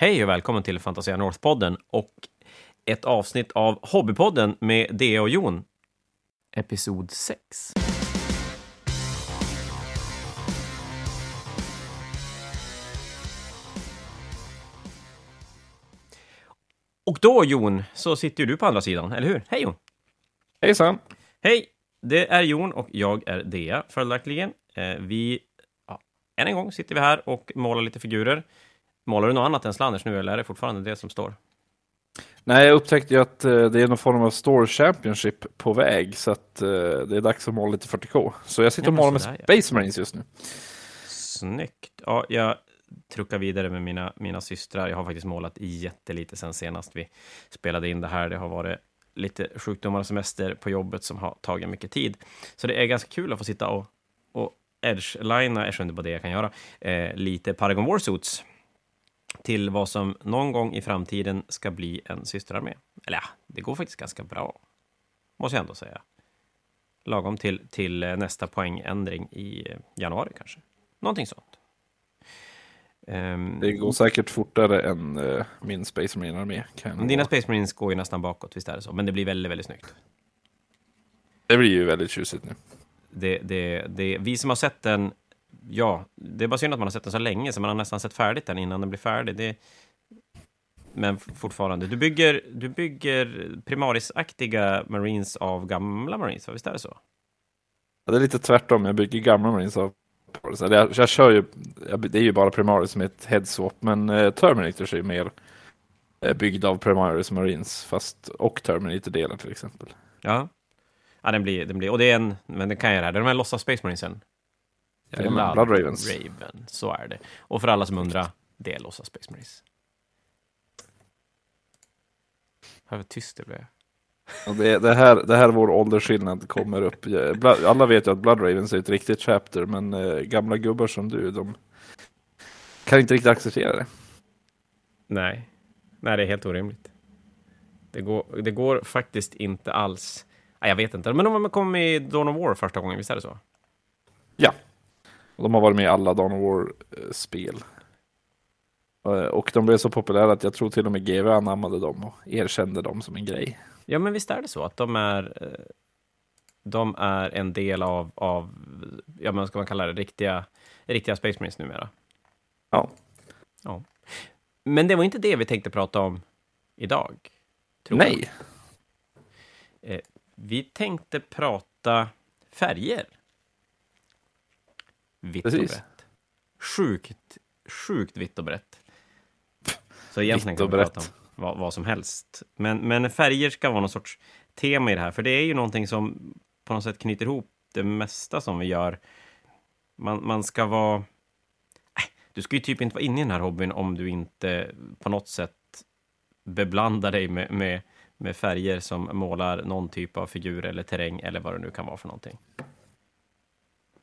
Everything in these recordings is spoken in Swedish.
Hej och välkommen till Fantasia North-podden och ett avsnitt av Hobbypodden med Dea och Jon. Episod 6. Och då, Jon, så sitter ju du på andra sidan, eller hur? Hej, Jon! Hejsan! Hej! Det är Jon och jag är Dea, följaktligen. Eh, vi, ja, än en gång sitter vi här och målar lite figurer. Målar du något annat än Slanners nu, eller är det fortfarande det som står? Nej, jag upptäckte ju att eh, det är någon form av Store Championship på väg, så att eh, det är dags att måla lite 40K. Så jag sitter och målar med. Space Marines just nu. Snyggt. Ja, jag truckar vidare med mina, mina systrar. Jag har faktiskt målat jättelite sen senast vi spelade in det här. Det har varit lite sjukdomar och semester på jobbet som har tagit mycket tid. Så det är ganska kul att få sitta och, och edge-lina, jag inte på det jag kan göra, eh, lite Paragon Warsuits till vad som någon gång i framtiden ska bli en systerarmé. Eller ja, det går faktiskt ganska bra, måste jag ändå säga. Lagom till, till nästa poängändring i januari kanske. Någonting sånt. Ehm, Det går säkert fortare än eh, min Space Marine-armé. dina. Space Marines går ju nästan bakåt, visst är det så? Men det blir väldigt, väldigt snyggt. Det blir ju väldigt tjusigt nu. Det, det, det, vi som har sett den, ja, det är bara synd att man har sett den så länge, så man har nästan sett färdigt den innan den blir färdig. Det, men fortfarande, du bygger, du bygger primarisaktiga Marines av gamla Marines, visst är det så? Ja, det är lite tvärtom, jag bygger gamla Marines av Primaris. Jag, jag kör ju, jag, det är ju bara Primaris som ett headswap, men eh, Terminators är mer eh, byggd av Primaris Marines, fast och Terminator-delar till exempel. Ja. Ja, den blir, den blir, och det är en, men den kan jag det här, det är de här låtsas Space Marinesen. Jajamän, Blood Ravens. Raven, så är det. Och för alla som undrar, det är låtsas Space Marines. Hör vad tyst det blev. Och det, det, här, det här vår åldersskillnad kommer upp. Alla vet ju att Blood Ravens är ett riktigt chapter, men eh, gamla gubbar som du, de kan inte riktigt acceptera det. Nej. Nej, det är helt orimligt. Det går, det går faktiskt inte alls. Nej, jag vet inte. Men de kom i Dawn of War första gången, visst är det så? Ja. Och de har varit med i alla Dawn of War-spel. Och de blev så populära att jag tror till och med GW anammade dem och erkände dem som en grej. Ja, men visst är det så att de är, eh, de är en del av, av ja, men ska man kalla det, riktiga, riktiga Space Marines numera. Ja. Ja. Men det var inte det vi tänkte prata om idag. tror jag. Nej. Eh, vi tänkte prata färger. Vitt och Precis. brett. Sjukt, sjukt vitt och brett. Så egentligen Vitt kan och vi prata om vad, vad som helst. Men, men färger ska vara någon sorts tema i det här, för det är ju någonting som på något sätt knyter ihop det mesta som vi gör. Man, man ska vara... Äh, du ska ju typ inte vara inne i den här hobbyn om du inte på något sätt beblandar dig med, med, med färger som målar någon typ av figur eller terräng eller vad det nu kan vara för någonting.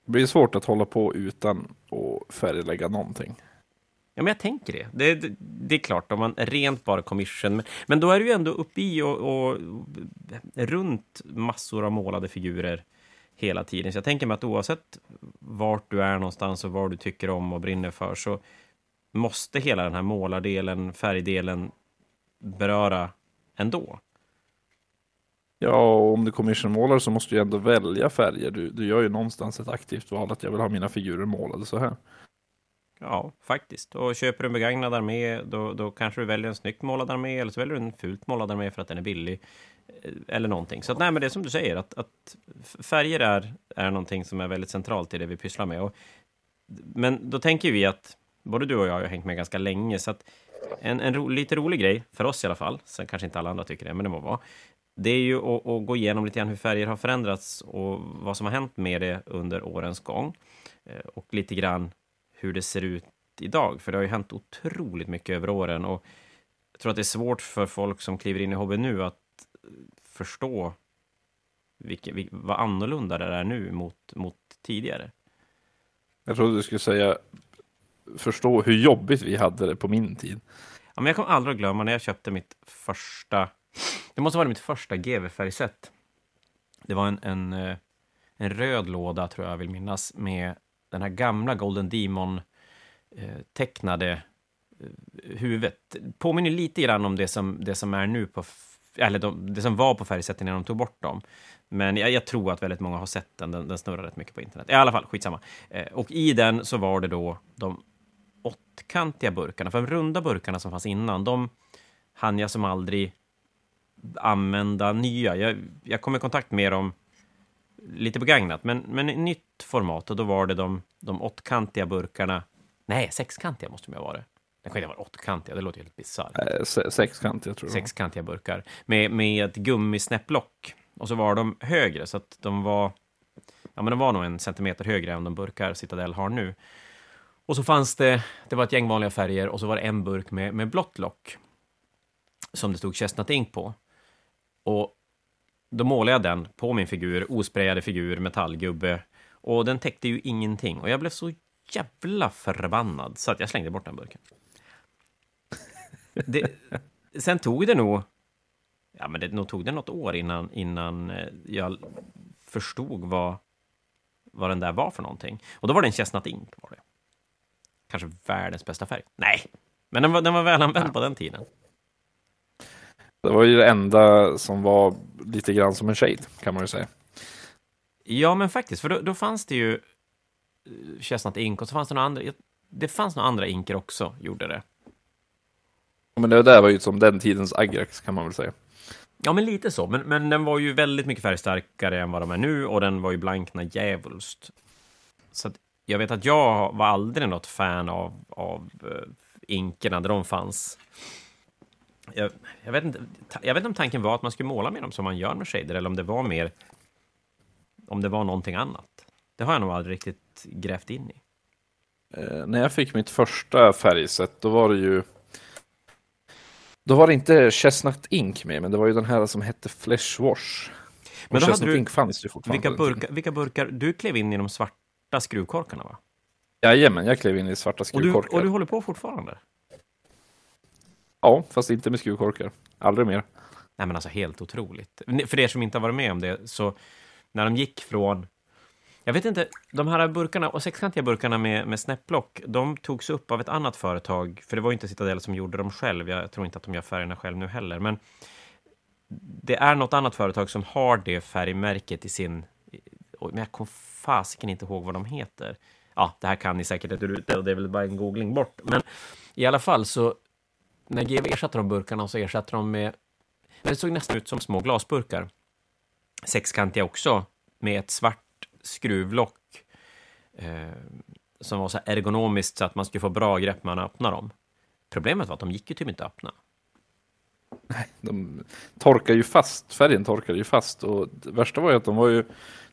Det blir svårt att hålla på utan att färglägga någonting. Ja, men jag tänker det. Det, det, det är klart, om man rent bara commission, men, men då är du ju ändå uppe i och, och runt massor av målade figurer hela tiden. Så jag tänker mig att oavsett vart du är någonstans och vad du tycker om och brinner för, så måste hela den här målardelen, färgdelen beröra ändå. Ja, och om du commissionmålar så måste du ju ändå välja färger. Du, du gör ju någonstans ett aktivt val att jag vill ha mina figurer målade så här. Ja, faktiskt. Och köper du en begagnad armé, då, då kanske du väljer en snyggt målad armé, eller så väljer du en fult målad armé för att den är billig. Eh, eller någonting. Så att, nej, men det är som du säger, att, att färger är, är någonting som är väldigt centralt i det vi pysslar med. Och, men då tänker vi att, både du och jag har hängt med ganska länge, så att en, en ro, lite rolig grej, för oss i alla fall, sen kanske inte alla andra tycker det, men det må vara, det är ju att, att gå igenom lite grann hur färger har förändrats och vad som har hänt med det under årens gång. Eh, Och lite grann hur det ser ut idag, för det har ju hänt otroligt mycket över åren och jag tror att det är svårt för folk som kliver in i hobbyn nu att eh, förstå vilken, vil, vad annorlunda det är nu mot, mot tidigare. Jag trodde du skulle säga förstå hur jobbigt vi hade det på min tid. Ja, men jag kommer aldrig att glömma när jag köpte mitt första, det måste vara mitt första GV-färgset. Det var en, en, eh, en röd låda, tror jag jag vill minnas, med den här gamla Golden Demon-tecknade eh, eh, huvudet. Påminner lite grann om det som, det som är nu på, eller de, det som var på färgsättningen när de tog bort dem. Men jag, jag, tror att väldigt många har sett den. den. Den snurrar rätt mycket på internet. I alla fall, skitsamma. Eh, och i den så var det då de åttkantiga burkarna. För de runda burkarna som fanns innan, de hann jag som aldrig använda nya. Jag, jag kom i kontakt med dem lite begagnat, men, men i nytt format. Och då var det de, de åttkantiga burkarna. Nej, sexkantiga måste de ha varit. Den kan inte vara åttkantiga, det låter helt bisarrt. Eh, sexkantiga tror jag. Sexkantiga burkar. Med, med ett gummisnäpplock. Och så var de högre, så att de var... Ja, men de var nog en centimeter högre än de burkar Citadel har nu. Och så fanns det, det var ett gäng vanliga färger och så var det en burk med, med blått lock. Som det stod Chestnut Ink på. Och då målade jag den på min figur, osprayade figur, metallgubbe. Och den täckte ju ingenting. Och jag blev så jävla förbannad så att jag slängde bort den burken. Det, sen tog det nog... Ja, men det nog tog det något år innan, innan eh, jag förstod vad, vad den där var för någonting. Och då var det en Chestnut Ink. Var det. Kanske världens bästa färg. Nej, men den var, den var väl använd ja. på den tiden. Det var ju det enda som var lite grann som en shade, kan man ju säga. Ja, men faktiskt, för då, då fanns det ju eh, Chestnut Ink och så fanns det några andra. Det fanns några andra inker också, gjorde det. Men det där var ju som den tidens Agrax, kan man väl säga. Ja, men lite så. Men, men den var ju väldigt mycket färgstarkare än vad de är nu och den var ju blankna djävulskt. Så jag vet att jag var aldrig något fan av, av uh, inkerna där de fanns. Jag, jag, vet inte, jag vet inte om tanken var att man skulle måla med dem som man gör med shader, eller om det var mer... Om det var någonting annat. Det har jag nog aldrig riktigt grävt in i. Eh, när jag fick mitt första färgsätt, då var det ju... Då var det inte Chestnut Ink med, men det var ju den här som hette Flesh Wash. Men då hade du, Ink fanns ju fortfarande. Vilka burkar, vilka burkar... Du klev in i de svarta skruvkorkarna, va? Jajamän, jag klev in i svarta skruvkorkar. Och du, och du håller på fortfarande? Ja, fast inte med skruvkorkar. Aldrig mer. Nej, men alltså helt otroligt. För er som inte har varit med om det, så när de gick från... Jag vet inte, de här burkarna, och sexkantiga burkarna med, med snäpplock, de togs upp av ett annat företag, för det var ju inte Citadel som gjorde dem själv. Jag tror inte att de gör färgerna själv nu heller, men det är något annat företag som har det färgmärket i sin... Men jag kommer fasiken inte ihåg vad de heter. Ja, det här kan ni säkert inte ute och det är väl bara en googling bort. Men i alla fall så när GV ersatte de burkarna så ersatte de med, det såg nästan ut som små glasburkar. Sexkantiga också, med ett svart skruvlock eh, som var så ergonomiskt så att man skulle få bra grepp när man öppnade dem. Problemet var att de gick ju typ inte att öppna. Nej, de torkar ju fast, färgen torkade ju fast och det värsta var ju att de var ju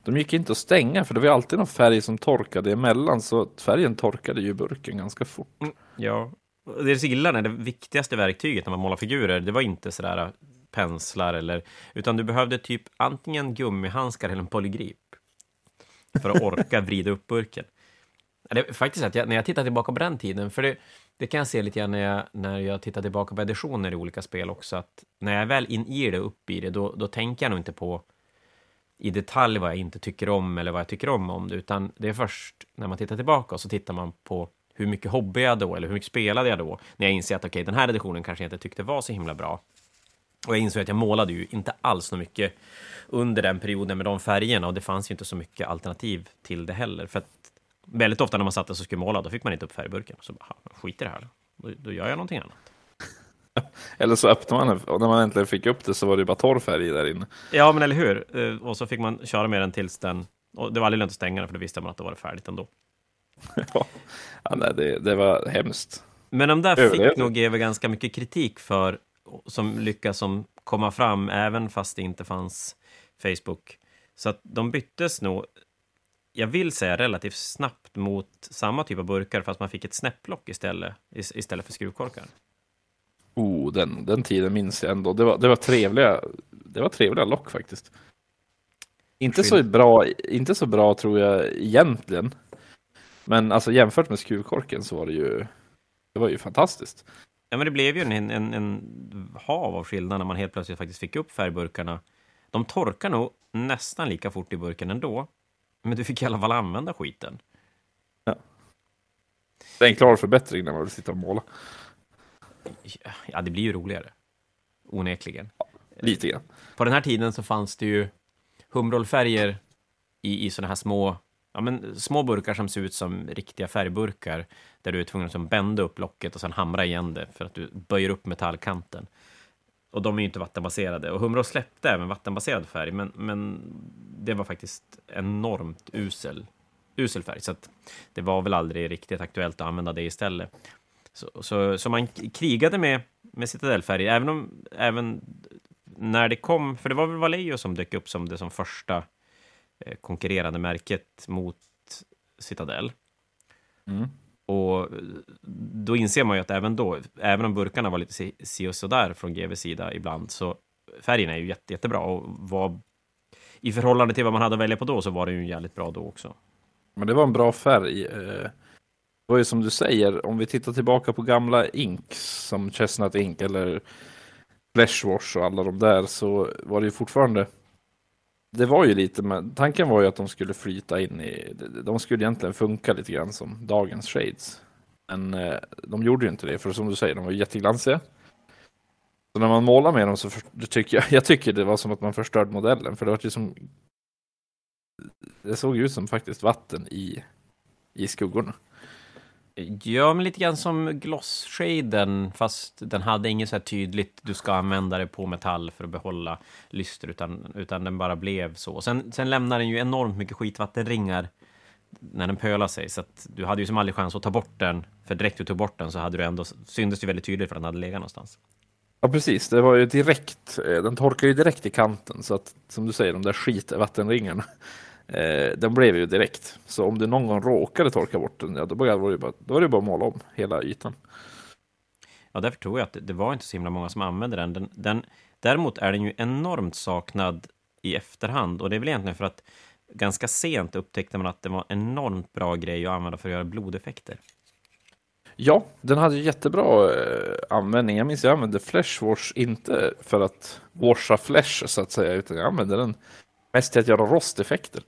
de gick inte att stänga för det var alltid någon färg som torkade emellan så färgen torkade ju burken ganska fort. Mm, ja, det är så illa när det viktigaste verktyget när man målar figurer, det var inte sådär äh, penslar eller, utan du behövde typ antingen gummihandskar eller en polygrip för att orka vrida upp burken. Det är faktiskt att jag, när jag tittar tillbaka på den tiden, för det, det kan jag se lite grann när jag, när jag tittar tillbaka på editioner i olika spel också, att när jag är väl in i det, upp i det, då, då tänker jag nog inte på i detalj vad jag inte tycker om eller vad jag tycker om om det, utan det är först när man tittar tillbaka och så tittar man på hur mycket hobby jag då, eller hur mycket spelade jag då, när jag inser att okej, okay, den här editionen kanske jag inte tyckte var så himla bra. Och jag insåg att jag målade ju inte alls så mycket under den perioden med de färgerna och det fanns ju inte så mycket alternativ till det heller. För att väldigt ofta när man satte sig och skulle måla, då fick man inte upp färgburken. Så bara, skit i det här, då, då gör jag någonting annat. Eller så öppnade man och när man äntligen fick upp det så var det bara torr färg där inne. Ja, men eller hur? Eh, och så fick man köra med den tills den... Och det var aldrig lönt att stänga den, för då visste man att det var färdigt ändå. Ja, nej, det, det var hemskt. Men de där fick nog GW ganska mycket kritik för, som lyckas som komma fram, även fast det inte fanns Facebook. Så att de byttes nog, jag vill säga relativt snabbt mot samma typ av burkar, fast man fick ett snäpplock istället, istället för skruvkorkar. Oh, den, den tiden minns jag ändå. Det var, det var trevliga, det var trevliga lock faktiskt. Inte så, bra, inte så bra tror jag egentligen. Men alltså jämfört med skruvkorken så var det ju, det var ju fantastiskt. Ja, men det blev ju en, en, en hav av skillnad när man helt plötsligt faktiskt fick upp färgburkarna. De torkar nog nästan lika fort i burken ändå, men du fick i alla fall använda skiten. Ja. Det är en klar förbättring när man vill sitta och måla. Ja, det blir ju roligare. Onekligen. Lite grann. På den här tiden så fanns det ju humrollfärger i, i sådana här små, ja, men, små burkar som ser ut som riktiga färgburkar, där du är tvungen att liksom bända upp locket och sen hamra igen det för att du böjer upp metallkanten. Och de är ju inte vattenbaserade. Och Humra släppte även vattenbaserad färg, men, men det var faktiskt enormt usel, usel färg, så att det var väl aldrig riktigt aktuellt att använda det istället. Så, så, så man krigade med, med citadellfärg, även, om, även när det kom, för det var väl Vallejo som dök upp som det som första konkurrerande märket mot Citadel. Mm. Och då inser man ju att även då, även om burkarna var lite si, si och sådär från GVs sida ibland, så färgen är ju jätte, jättebra och var, i förhållande till vad man hade att välja på då så var det ju jävligt bra då också. Men det var en bra färg. eh, Det var ju som du säger, om vi tittar tillbaka på gamla inks som Chestnut Ink eller Fleshwash och alla de där så var det ju fortfarande det var ju lite, men tanken var ju att de skulle flyta in i, de skulle egentligen funka lite grann som dagens shades. Men eh, de gjorde ju inte det, för som du säger, de var jätteglansiga. Så när man målar med dem så för, det tycker jag, jag tycker det var som att man förstörde modellen, för det var ju som det såg ut som faktiskt vatten i, i skuggorna. Ja, men lite grann som gloss-shaden, fast den hade inget så här tydligt du ska använda det på metall för att behålla lyster, utan, utan den bara blev så. Sen, sen lämnar den ju enormt mycket skitvattenringar när den pölar sig, så att du hade ju som aldrig chans att ta bort den, för direkt du tog bort den så hade du ändå, syntes det väldigt tydligt för den hade legat någonstans. Ja precis, det var ju direkt, eh, den torkar ju direkt i kanten så att som du säger, de där skitvattenringarna Eh, den blev ju direkt. Så om du någon gång råkade torka bort den, ja, då, var det bara, då var det bara att måla om hela ytan. Ja, därför tror jag att det var inte så himla många som använde den. den, den däremot är den ju enormt saknad i efterhand och det är väl egentligen för att ganska sent upptäckte man att det var en enormt bra grej att använda för att göra blodeffekter. Ja, den hade jättebra eh, användning. Jag minns jag använde Fleshwash inte för att washa flesh så att säga, utan jag använde den mest till att göra rosteffekter.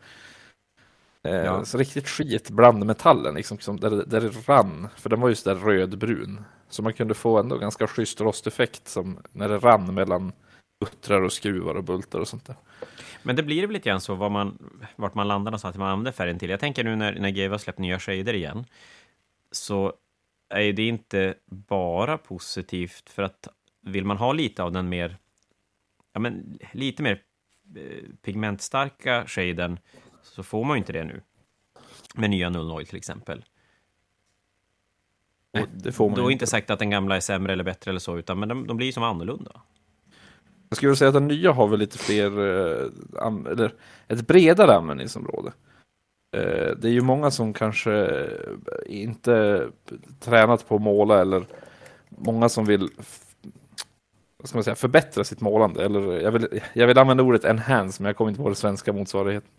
Eh, ja. Så riktigt skit bland metallen, liksom, där, där det rann. För den var just där rödbrun. Så man kunde få ändå ganska schysst rosteffekt som när det rann mellan buttrar och skruvar och bultar och sånt där. Men det blir väl lite grann så var man, vart man landar någonstans, att man använder färgen till. Jag tänker nu när, när GW har släppt nya shader igen, så är det inte bara positivt för att vill man ha lite av den mer, ja men lite mer pigmentstarka shaden så får man ju inte det nu. Med nya Null till exempel. Och det får man då är inte sagt att den gamla är sämre eller bättre eller så, utan men de, de blir ju som annorlunda. Jag skulle säga att den nya har väl lite fler, eh, eller ett bredare användningsområde. Eh, det är ju många som kanske inte tränat på att måla eller många som vill vad ska man säga, förbättra sitt målande. Eller jag vill, jag vill använda ordet enhance, men jag kommer inte på det svenska motsvarigheten.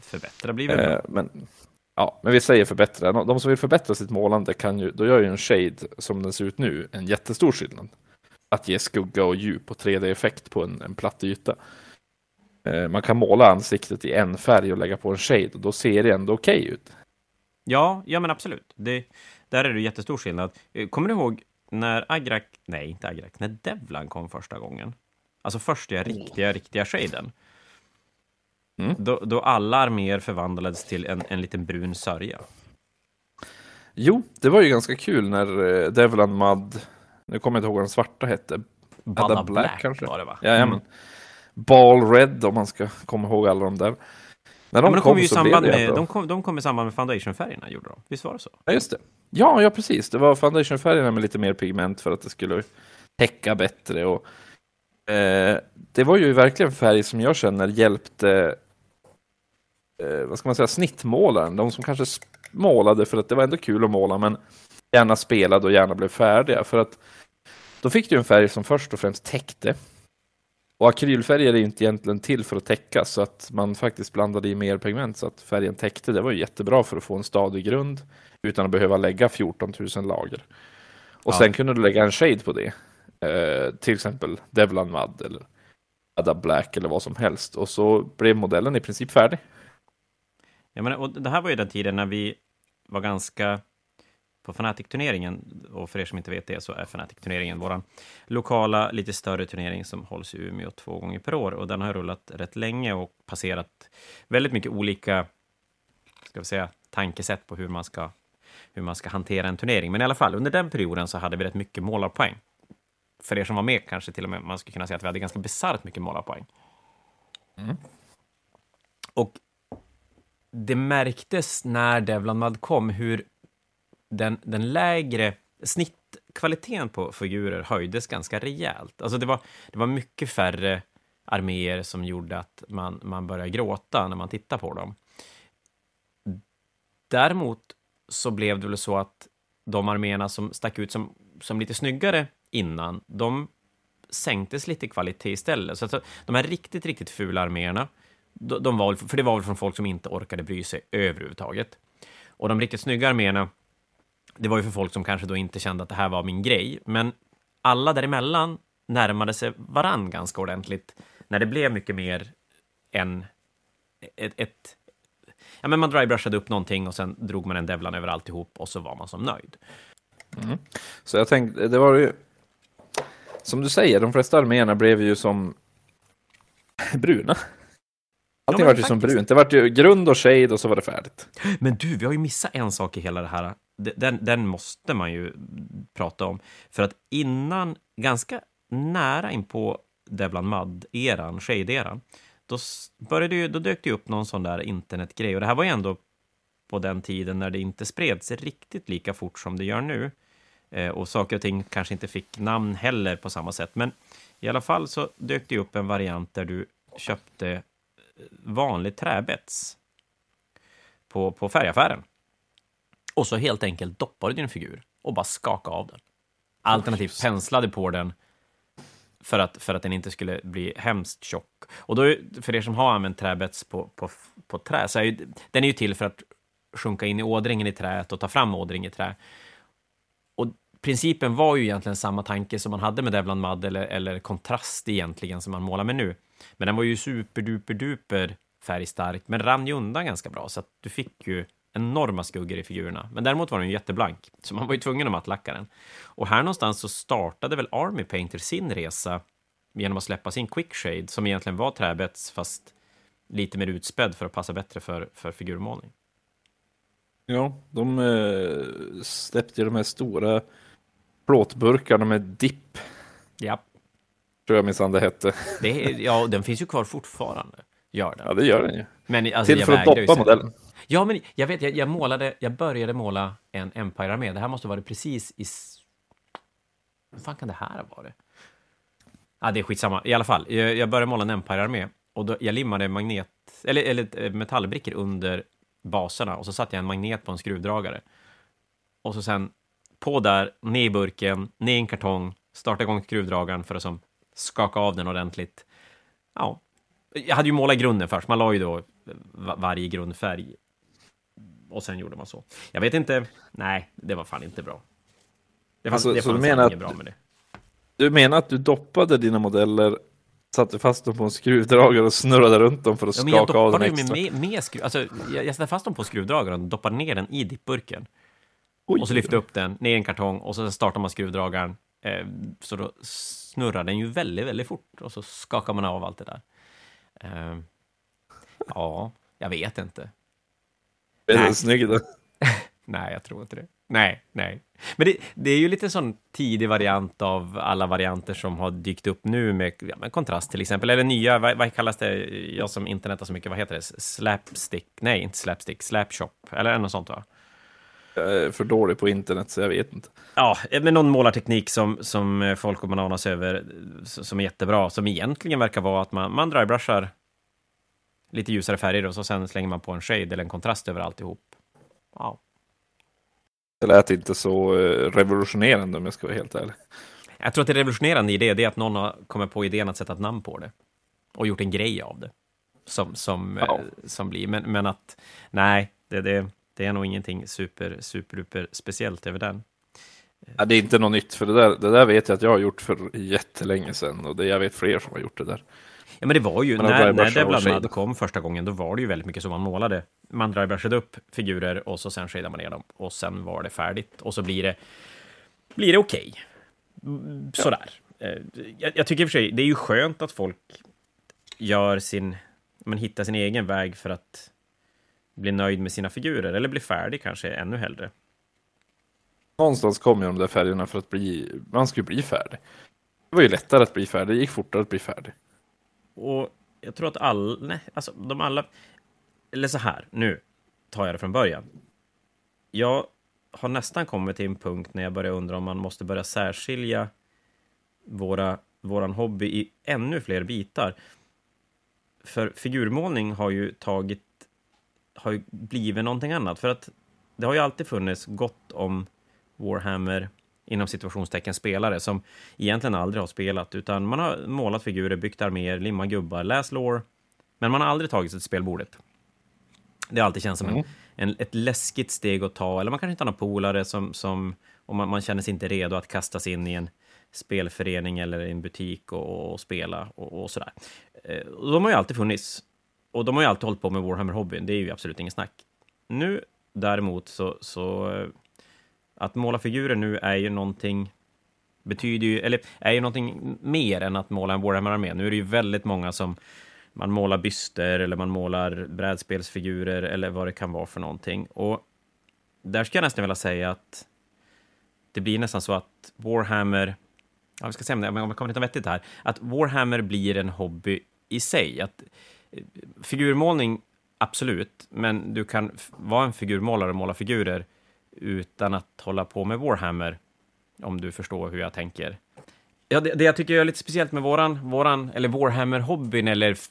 Förbättra blir väl bra. Eh, men, ja, men vi säger förbättra. De som vill förbättra sitt målande kan ju, då gör ju en shade som den ser ut nu en jättestor skillnad. Att ge skugga och djup och 3D-effekt på en, en platt yta. Eh, man kan måla ansiktet i en färg och lägga på en shade och då ser det ändå okej okay ut. Ja, ja men absolut. Det, där är det jättestor skillnad. Eh, kommer du ihåg när Agrak, nej inte Agrak, när Devlan kom första gången, alltså första riktiga, riktiga shaden, mm. då, då alla arméer förvandlades till en, en liten brun sörja. Jo, det var ju ganska kul när uh, Devlan Mud, nu kommer jag inte ihåg vad den svarta hette, Balla Black, Black kanske? var det va? Ja, mm. Ball Red om man ska komma ihåg alla de där. När de, ja, de kom, kom i samband med, de kom, de kom i samband med foundationfärgerna, gjorde de? Visst var det så? Ja, just det. Ja, ja precis. Det var foundationfärgerna med lite mer pigment för att det skulle täcka bättre. Och, eh, det var ju verkligen färg som jag känner hjälpte eh, vad ska man säga, snittmålaren. De som kanske målade för att det var ändå kul att måla, men gärna spelade och gärna blev färdiga. För att då fick du en färg som först och främst täckte. Och akrylfärger är ju inte egentligen till för att täcka så att man faktiskt blandade i mer pigment så att färgen täckte. Det var ju jättebra för att få en stadig grund utan att behöva lägga 14 000 lager. Och ja. sen kunde du lägga en shade på det. Eh, till exempel Devlan Mud eller Ada Black eller vad som helst. Och så blev modellen i princip färdig. Ja, men, och det här var ju den tiden när vi var ganska på Fnatic-turneringen. Och för er som inte vet det så är Fnatic-turneringen vår lokala, lite större turnering som hålls i Umeå två gånger per år. Och den har rullat rätt länge och passerat väldigt mycket olika ska vi säga, tankesätt på hur man ska hur man ska hantera en turnering. Men i alla fall, under den perioden så hade vi rätt mycket målarpoäng. För er som var med kanske till och med man skulle kunna säga att vi hade ganska bisarrt mycket målarpoäng. Mm. Och det märktes när Devlan Mud kom hur den, den lägre snittkvaliteten på figurer höjdes ganska rejält. Alltså det var, det var mycket färre arméer som gjorde att man, man började gråta när man tittade på dem. Däremot så blev det väl så att de arméerna som stack ut som, som lite snyggare innan, de sänktes lite i kvalitet istället. Så alltså, de här riktigt, riktigt fula arméerna, de, de var, för det var väl från folk som inte orkade bry sig överhuvudtaget. Och de riktigt snygga arméerna, det var ju för folk som kanske då inte kände att det här var min grej. Men alla däremellan närmade sig varann ganska ordentligt när det blev mycket mer än ett, ett ja, men man drybrushade upp någonting och sen drog man en devlan över alltihop och så var man som nöjd. Mm. Så jag tänkte, det var ju som du säger, de flesta arméerna blev ju som bruna. Allting ja, var ju som brunt. Det var ju grund och shade och så var det färdigt. Men du, vi har ju missat en sak i hela det här. Den, den måste man ju prata om. För att innan, ganska nära in på Devlan Mud-eran, Shade-eran, då, började ju, då dök det upp någon sån där internetgrej. Och det här var ju ändå på den tiden när det inte spreds riktigt lika fort som det gör nu. Eh, och saker och ting kanske inte fick namn heller på samma sätt. Men i alla fall så dök det upp en variant där du köpte eh, vanlig träbets på, på färgaffären. Och så helt enkelt doppade din figur och bara skakade av den. Alternativt penslade på den för att, för att den inte skulle bli hemskt tjock. Och då, för er som har använt träbets på, på, på trä, så är ju, den är ju till för att sjunka in i ådringen i träet och ta fram ådring i trä. Och principen var ju egentligen samma tanke som man hade med Devlan Mud, eller, eller kontrast egentligen, som man målar med nu. Men den var ju superduper duper färgstark, men rann ju undan ganska bra, så att du fick ju enorma skuggor i figurerna. Men däremot var den jätteblank, så man var ju tvungen att mattlacka den. Och här någonstans så startade väl Army Painter sin resa genom att släppa sin Quick Shade, som egentligen var träbets, fast lite mer utspädd för att passa bättre för, för figurmålning. Ja, de eh, släppte ju de här stora plåtburkarna med dipp. Ja. Tror jag minsann det hette. Det ja, den finns ju kvar fortfarande. Gör den. Ja, det gör den ju. Men, alltså, Till för att doppa modellen. Ja, men jag vet, jag, jag, målade, jag började måla en Empire-armé. Det här måste vara precis i... Hur fan kan det här ha varit? Ja, det är skitsamma. I alla fall, jag, jag började måla en Empire-armé och då, jag limmade magnet, eller, eller eh, metallbrickor under baserna och så satte jag en magnet på en skruvdragare. Och så sen på där, ner i burken, ner i en kartong, starta igång skruvdragaren för att som skaka av den ordentligt. Ja, jag hade ju målat grunden först. Man la ju då eh, varje grundfärg och sen gjorde man så. Jag vet inte. Nej, det var fan inte bra. Det fanns, alltså, det fanns inget bra med det. Du menar att du doppade dina modeller, satte fast dem på en skruvdragare och snurrade runt dem för att ja, skaka av dem extra? Med, med skruv, alltså, jag, jag satte fast dem på skruvdragaren och doppade ner den i dippburken. Oj. Och så lyfte upp den ner i en kartong och så startar man skruvdragaren. Eh, så då snurrar den ju väldigt, väldigt fort och så skakar man av allt det där. Eh, ja, jag vet inte. Är den snygg då? nej, jag tror inte det. Nej, nej. Men det, det, är ju lite sån tidig variant av alla varianter som har dykt upp nu med, ja, med kontrast till exempel. Eller nya, vad, vad kallas det? Jag som internetar så mycket, vad heter det? Slapstick? Nej, inte slapstick, slapshop. Eller något sånt va? Jag är för dålig på internet så jag vet inte. Ja, med någon målarteknik som, som folk och bananas över, som är jättebra, som egentligen verkar vara att man, man drybrushar lite ljusare färger och så sen slänger man på en shade eller en kontrast över alltihop. Wow. Det lät inte så eh, revolutionerande om jag ska vara helt ärlig. Jag tror att det revolutionerande i det, det är att någon har kommit på idén att sätta ett namn på det och gjort en grej av det som, som, ja. eh, som blir. Men, men att nej, det, det, det är nog ingenting super, super, super speciellt över den. Ja, det är inte något nytt, för det där, det där vet jag att jag har gjort för jättelänge sedan och det, jag vet fler som har gjort det där. Ja, men det var ju, Man när, när Devlad shade. kom första gången, då var det ju väldigt mycket så man målade. Man drybrushade upp figurer och så sen shadade man ner dem. Och sen var det färdigt. Och så blir det, blir det okej. Mm, Sådär. Eh, Jag, jag tycker i och för sig, det är ju skönt att folk gör sin, men hittar sin egen väg för att bli nöjd med sina figurer, eller bli färdig kanske ännu hellre. Någonstans kom ju de där färgerna för att bli, man skulle bli färdig. Det var ju lättare att bli färdig, det gick fortare att bli färdig. Och jag tror att alla, nej, alltså de alla, eller så här, nu tar jag det från början. Jag har nästan kommit till en punkt när jag börjar undra om man måste börja särskilja våra, våran hobby i ännu fler bitar. För figurmålning har ju tagit, har ju blivit någonting annat. För att det har ju alltid funnits gott om Warhammer inom situationstecken spelare som egentligen aldrig har spelat, utan man har målat figurer, byggt arméer, limmat gubbar, läst lore, men man har aldrig tagit sig till spelbordet. Det har alltid känts som en, Mm. en, ett läskigt steg att ta, eller man kanske inte har några polare som, som och man, man känner sig inte redo att kastas in i en spelförening eller i en butik och, och spela och, och sådär. Eh, och de har ju alltid funnits. Och de har ju alltid hållit på med Warhammer-hobbyn, det är ju absolut ingen snack. Nu däremot så, så eh, att måla figurer nu är ju någonting betyder ju, eller är ju någonting mer än att måla en Warhammer-armé. Nu är det ju väldigt många som man målar byster eller man målar brädspelsfigurer eller vad det kan vara för någonting. Och där ska jag nästan vilja säga att det blir nästan så att Warhammer, ja, vi ska se om, det, om jag kommer hitta vettigt här, att Warhammer blir en hobby i sig. Att eh, figurmålning, absolut, men du kan vara en figurmålare och måla figurer utan att hålla på med Warhammer, om du förstår hur jag tänker. Ja, det, det jag tycker är lite speciellt med våran, våran eller Warhammer-hobbyn, eller f-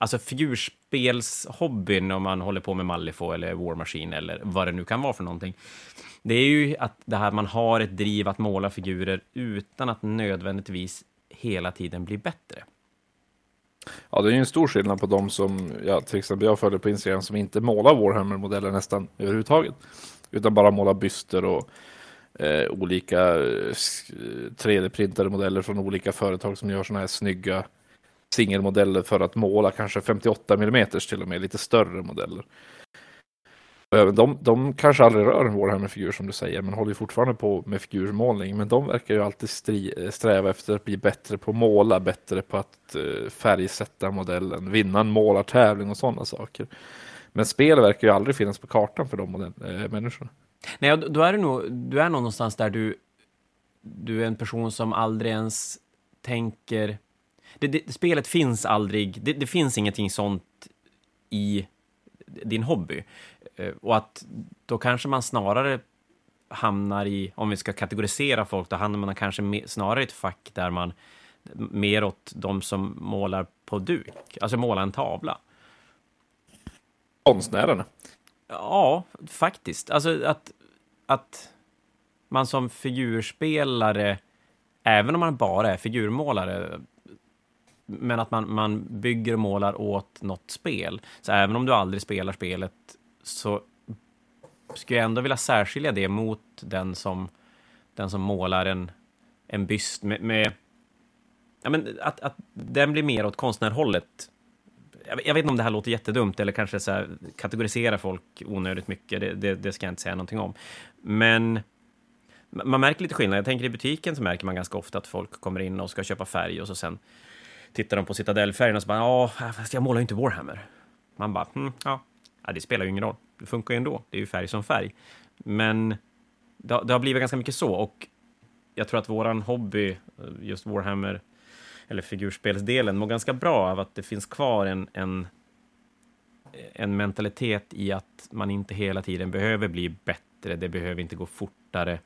alltså figurspelshobbyn, om man håller på med Malifaux eller War Machine eller vad det nu kan vara för någonting, det är ju att det här man har ett driv att måla figurer utan att nödvändigtvis hela tiden bli bättre. Ja, det är ju en stor skillnad på de som, ja, till exempel jag följer på Instagram, som inte målar Warhammer-modeller nästan överhuvudtaget. Utan bara måla byster och eh, olika eh, 3D-printade modeller från olika företag som gör sådana här snygga singelmodeller för att måla kanske 58 mm till och med, lite större modeller. Även De, de kanske aldrig rör en Warhammer-figur som du säger, men håller ju fortfarande på med figurmålning. Men de verkar ju alltid stri, eh, sträva efter att bli bättre på att måla, bättre på att eh, färgsätta modellen, vinna en målartävling och sådana saker. Men spel verkar ju aldrig finnas på kartan för de äh, människorna. Nej, då är du nog, du är nog någonstans där du, du är en person som aldrig ens tänker... Det, det, spelet finns aldrig, det, det finns ingenting sånt i din hobby. Eh, och att då kanske man snarare hamnar i, om vi ska kategorisera folk, då hamnar man kanske snarare i ett fack där man mer åt de som målar på duk, alltså målar en tavla. Konstnärerna. Ja, faktiskt. Alltså att, att man som figurspelare, även om man bara är figurmålare, men att man, man bygger och målar åt något spel. Så även om du aldrig spelar spelet så skulle jag ändå vilja särskilja det mot den som, den som målar en, en byst med, med ja, men att, att den blir mer åt konstnärhållet jag vet- inte om det här låter jättedumt eller kanske så här, kategorisera folk onödigt mycket. Det, det, det ska jag inte säga någonting om. Men man märker lite skillnad. Jag tänker i butiken så märker man ganska ofta att folk kommer in och ska köpa färg och så sen tittar de på citadellfärgen och så bara ja, fast jag målar ju inte Warhammer. Man bara, hm, ja. ja, det spelar ju ingen roll. Det funkar ju ändå. Det är ju färg som färg. Men det, det har blivit ganska mycket så och jag tror att våran hobby, eh, just Warhammer, eller figurspelsdelen, mår ganska bra av att det finns kvar en, en, en mentalitet i att man inte hela tiden behöver bli bättre, det behöver inte gå fortare.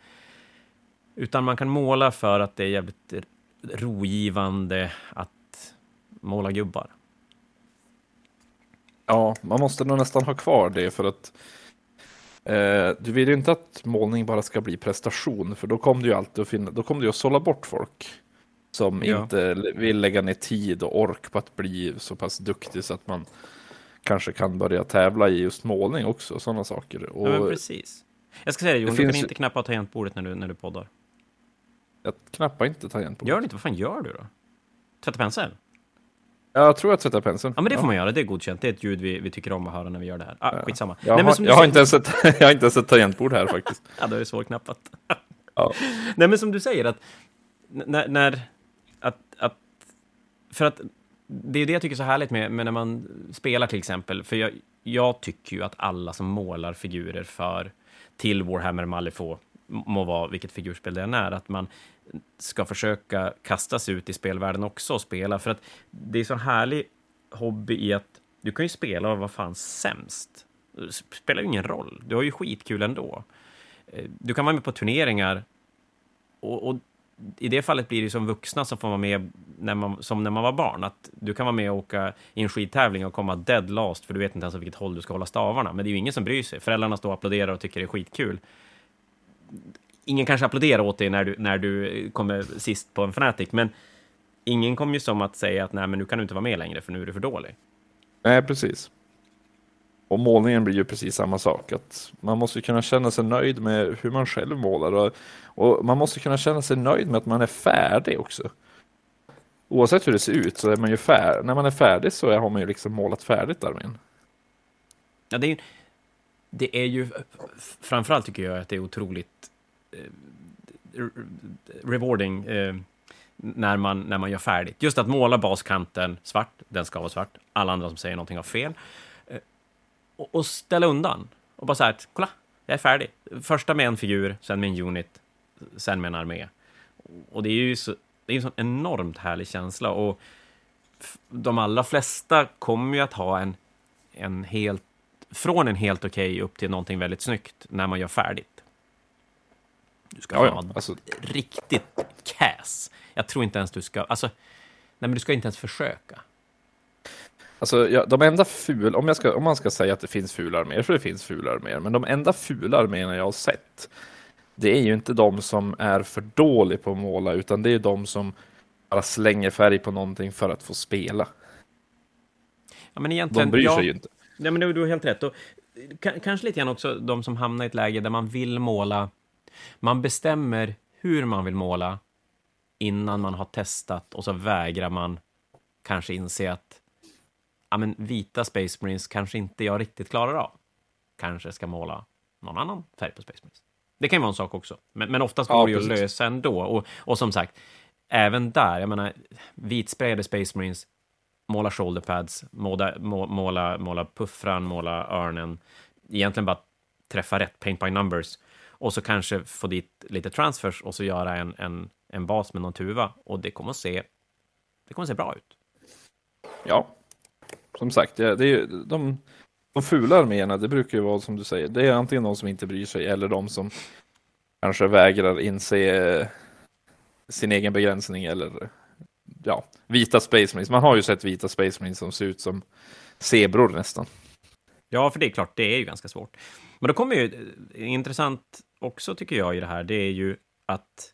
Utan man kan måla för att det är jävligt rogivande att måla gubbar. Ja, man måste nog nästan ha kvar det för att eh, du vill ju inte att målning bara ska bli prestation, för då kommer du ju alltid att finna, då kommer du att sålla bort folk som Ja. inte vill lägga ner tid och ork på att bli så pass duktig så att man kanske kan börja tävla i just målning också, sådana saker. Och Ja, precis. Jag ska säga det, Jon, Det du kan finns- inte knappa tangentbordet när du, när du poddar. jag knappar inte tangentbordet. Gör det inte, vad fan gör du då? Tvätta pensel? Jag tror jag tvättar penseln. Ja, men det får man göra. Det är godkänt. Det är ett ljud vi, vi tycker om att höra när vi gör det här. Ah, skitsamma. Jag, Nej, men har, som du jag, har inte ens ett, jag har inte ens ett tangentbord här faktiskt. Ja, då är det svårknappat. Ja. Nej, men som du säger, att när... när för att det är det jag tycker är så härligt med, med när man spelar till exempel. För jag, jag tycker ju att alla som målar figurer för till Warhammer Malifaux, må vara vilket figurspel det än är, att man ska försöka kasta sig ut i spelvärlden också och spela. För att det är så härlig hobby i att du kan ju spela och vara fan sämst. Det spelar ju ingen roll. Du har ju skitkul ändå. Eh, du kan vara med på turneringar och, och i det fallet blir det som vuxna som får vara med när man, som när man var barn. Att du kan vara med och åka i en skidtävling och komma dead last för du vet inte ens åt vilket håll du ska hålla stavarna. Men det är ju ingen som bryr sig. Föräldrarna står och applåderar och tycker det är skitkul. Ingen kanske applåderar åt dig när du, när du kommer sist på en Fnatic, men ingen kommer ju som att säga att nej, men nu kan du inte vara med längre för nu är du för dålig. Nej, precis. Och målningen blir ju precis samma sak. Att man måste kunna känna sig nöjd med hur man själv målar. Och, och man måste kunna känna sig nöjd med att man är färdig också. Oavsett hur det ser ut så är man ju färdig. När man är färdig så har man ju liksom målat färdigt armén. Ja, det, är ju, det är ju framförallt tycker jag att det är otroligt eh, rewarding eh, när, man, när man gör färdigt. Just att måla baskanten svart, den ska vara svart. Alla andra som säger någonting har fel. Och, och ställa undan. Och bara så här, att, kolla, jag är färdig. Första med en figur, sen med en unit, sen med en armé. Och det är ju så, det är en sån enormt härlig känsla. Och de allra flesta kommer ju att ha en, en helt, från en helt okej upp till någonting väldigt snyggt när man gör färdigt. Du ska Ja, vara ja. Alltså, riktigt cass. Jag tror inte ens du ska, alltså, nej men du ska inte ens försöka. Alltså ja, de enda ful, om, jag ska, om man ska säga att det finns fula arméer, för det finns fula arméer, men de enda fula arméerna jag har sett, det är ju inte de som är för dåliga på att måla, utan det är de som bara slänger färg på någonting för att få spela. Ja, men egentligen, De bryr ja, sig ju inte. Nej, men du, har helt rätt. Och, ka- kanske lite grann också de som hamnar i ett läge där man vill måla. Man bestämmer hur man vill måla innan man har testat och så vägrar man kanske inse att ja, men vita Space Marines kanske inte jag riktigt klarar av. Kanske ska måla någon annan färg på Space Marines. Det kan ju vara en sak också, men, men oftast Ja, går det ju att lösa ändå. Och, och som sagt, även där, jag menar, vitsprayade Space Marines, måla shoulderpads, måla, må- måla, måla puffran, måla örnen, egentligen bara träffa rätt, paint by numbers, och så kanske få dit lite transfers och så göra en, en, en bas med någon tuva, och det kommer att se, det kommer att se bra ut. Ja, som sagt, ja, det är, ju- de, de fula arméerna, det brukar ju vara som du säger, det är antingen de som inte bryr sig eller de som kanske vägrar inse eh, sin egen begränsning eller ja, vita Space Marines. Man har ju sett vita Space Marines som ser ut som zebror nästan. Ja, för det är klart, det är ju ganska svårt. Men då kommer ju, eh, intressant också tycker jag i det här, det är ju att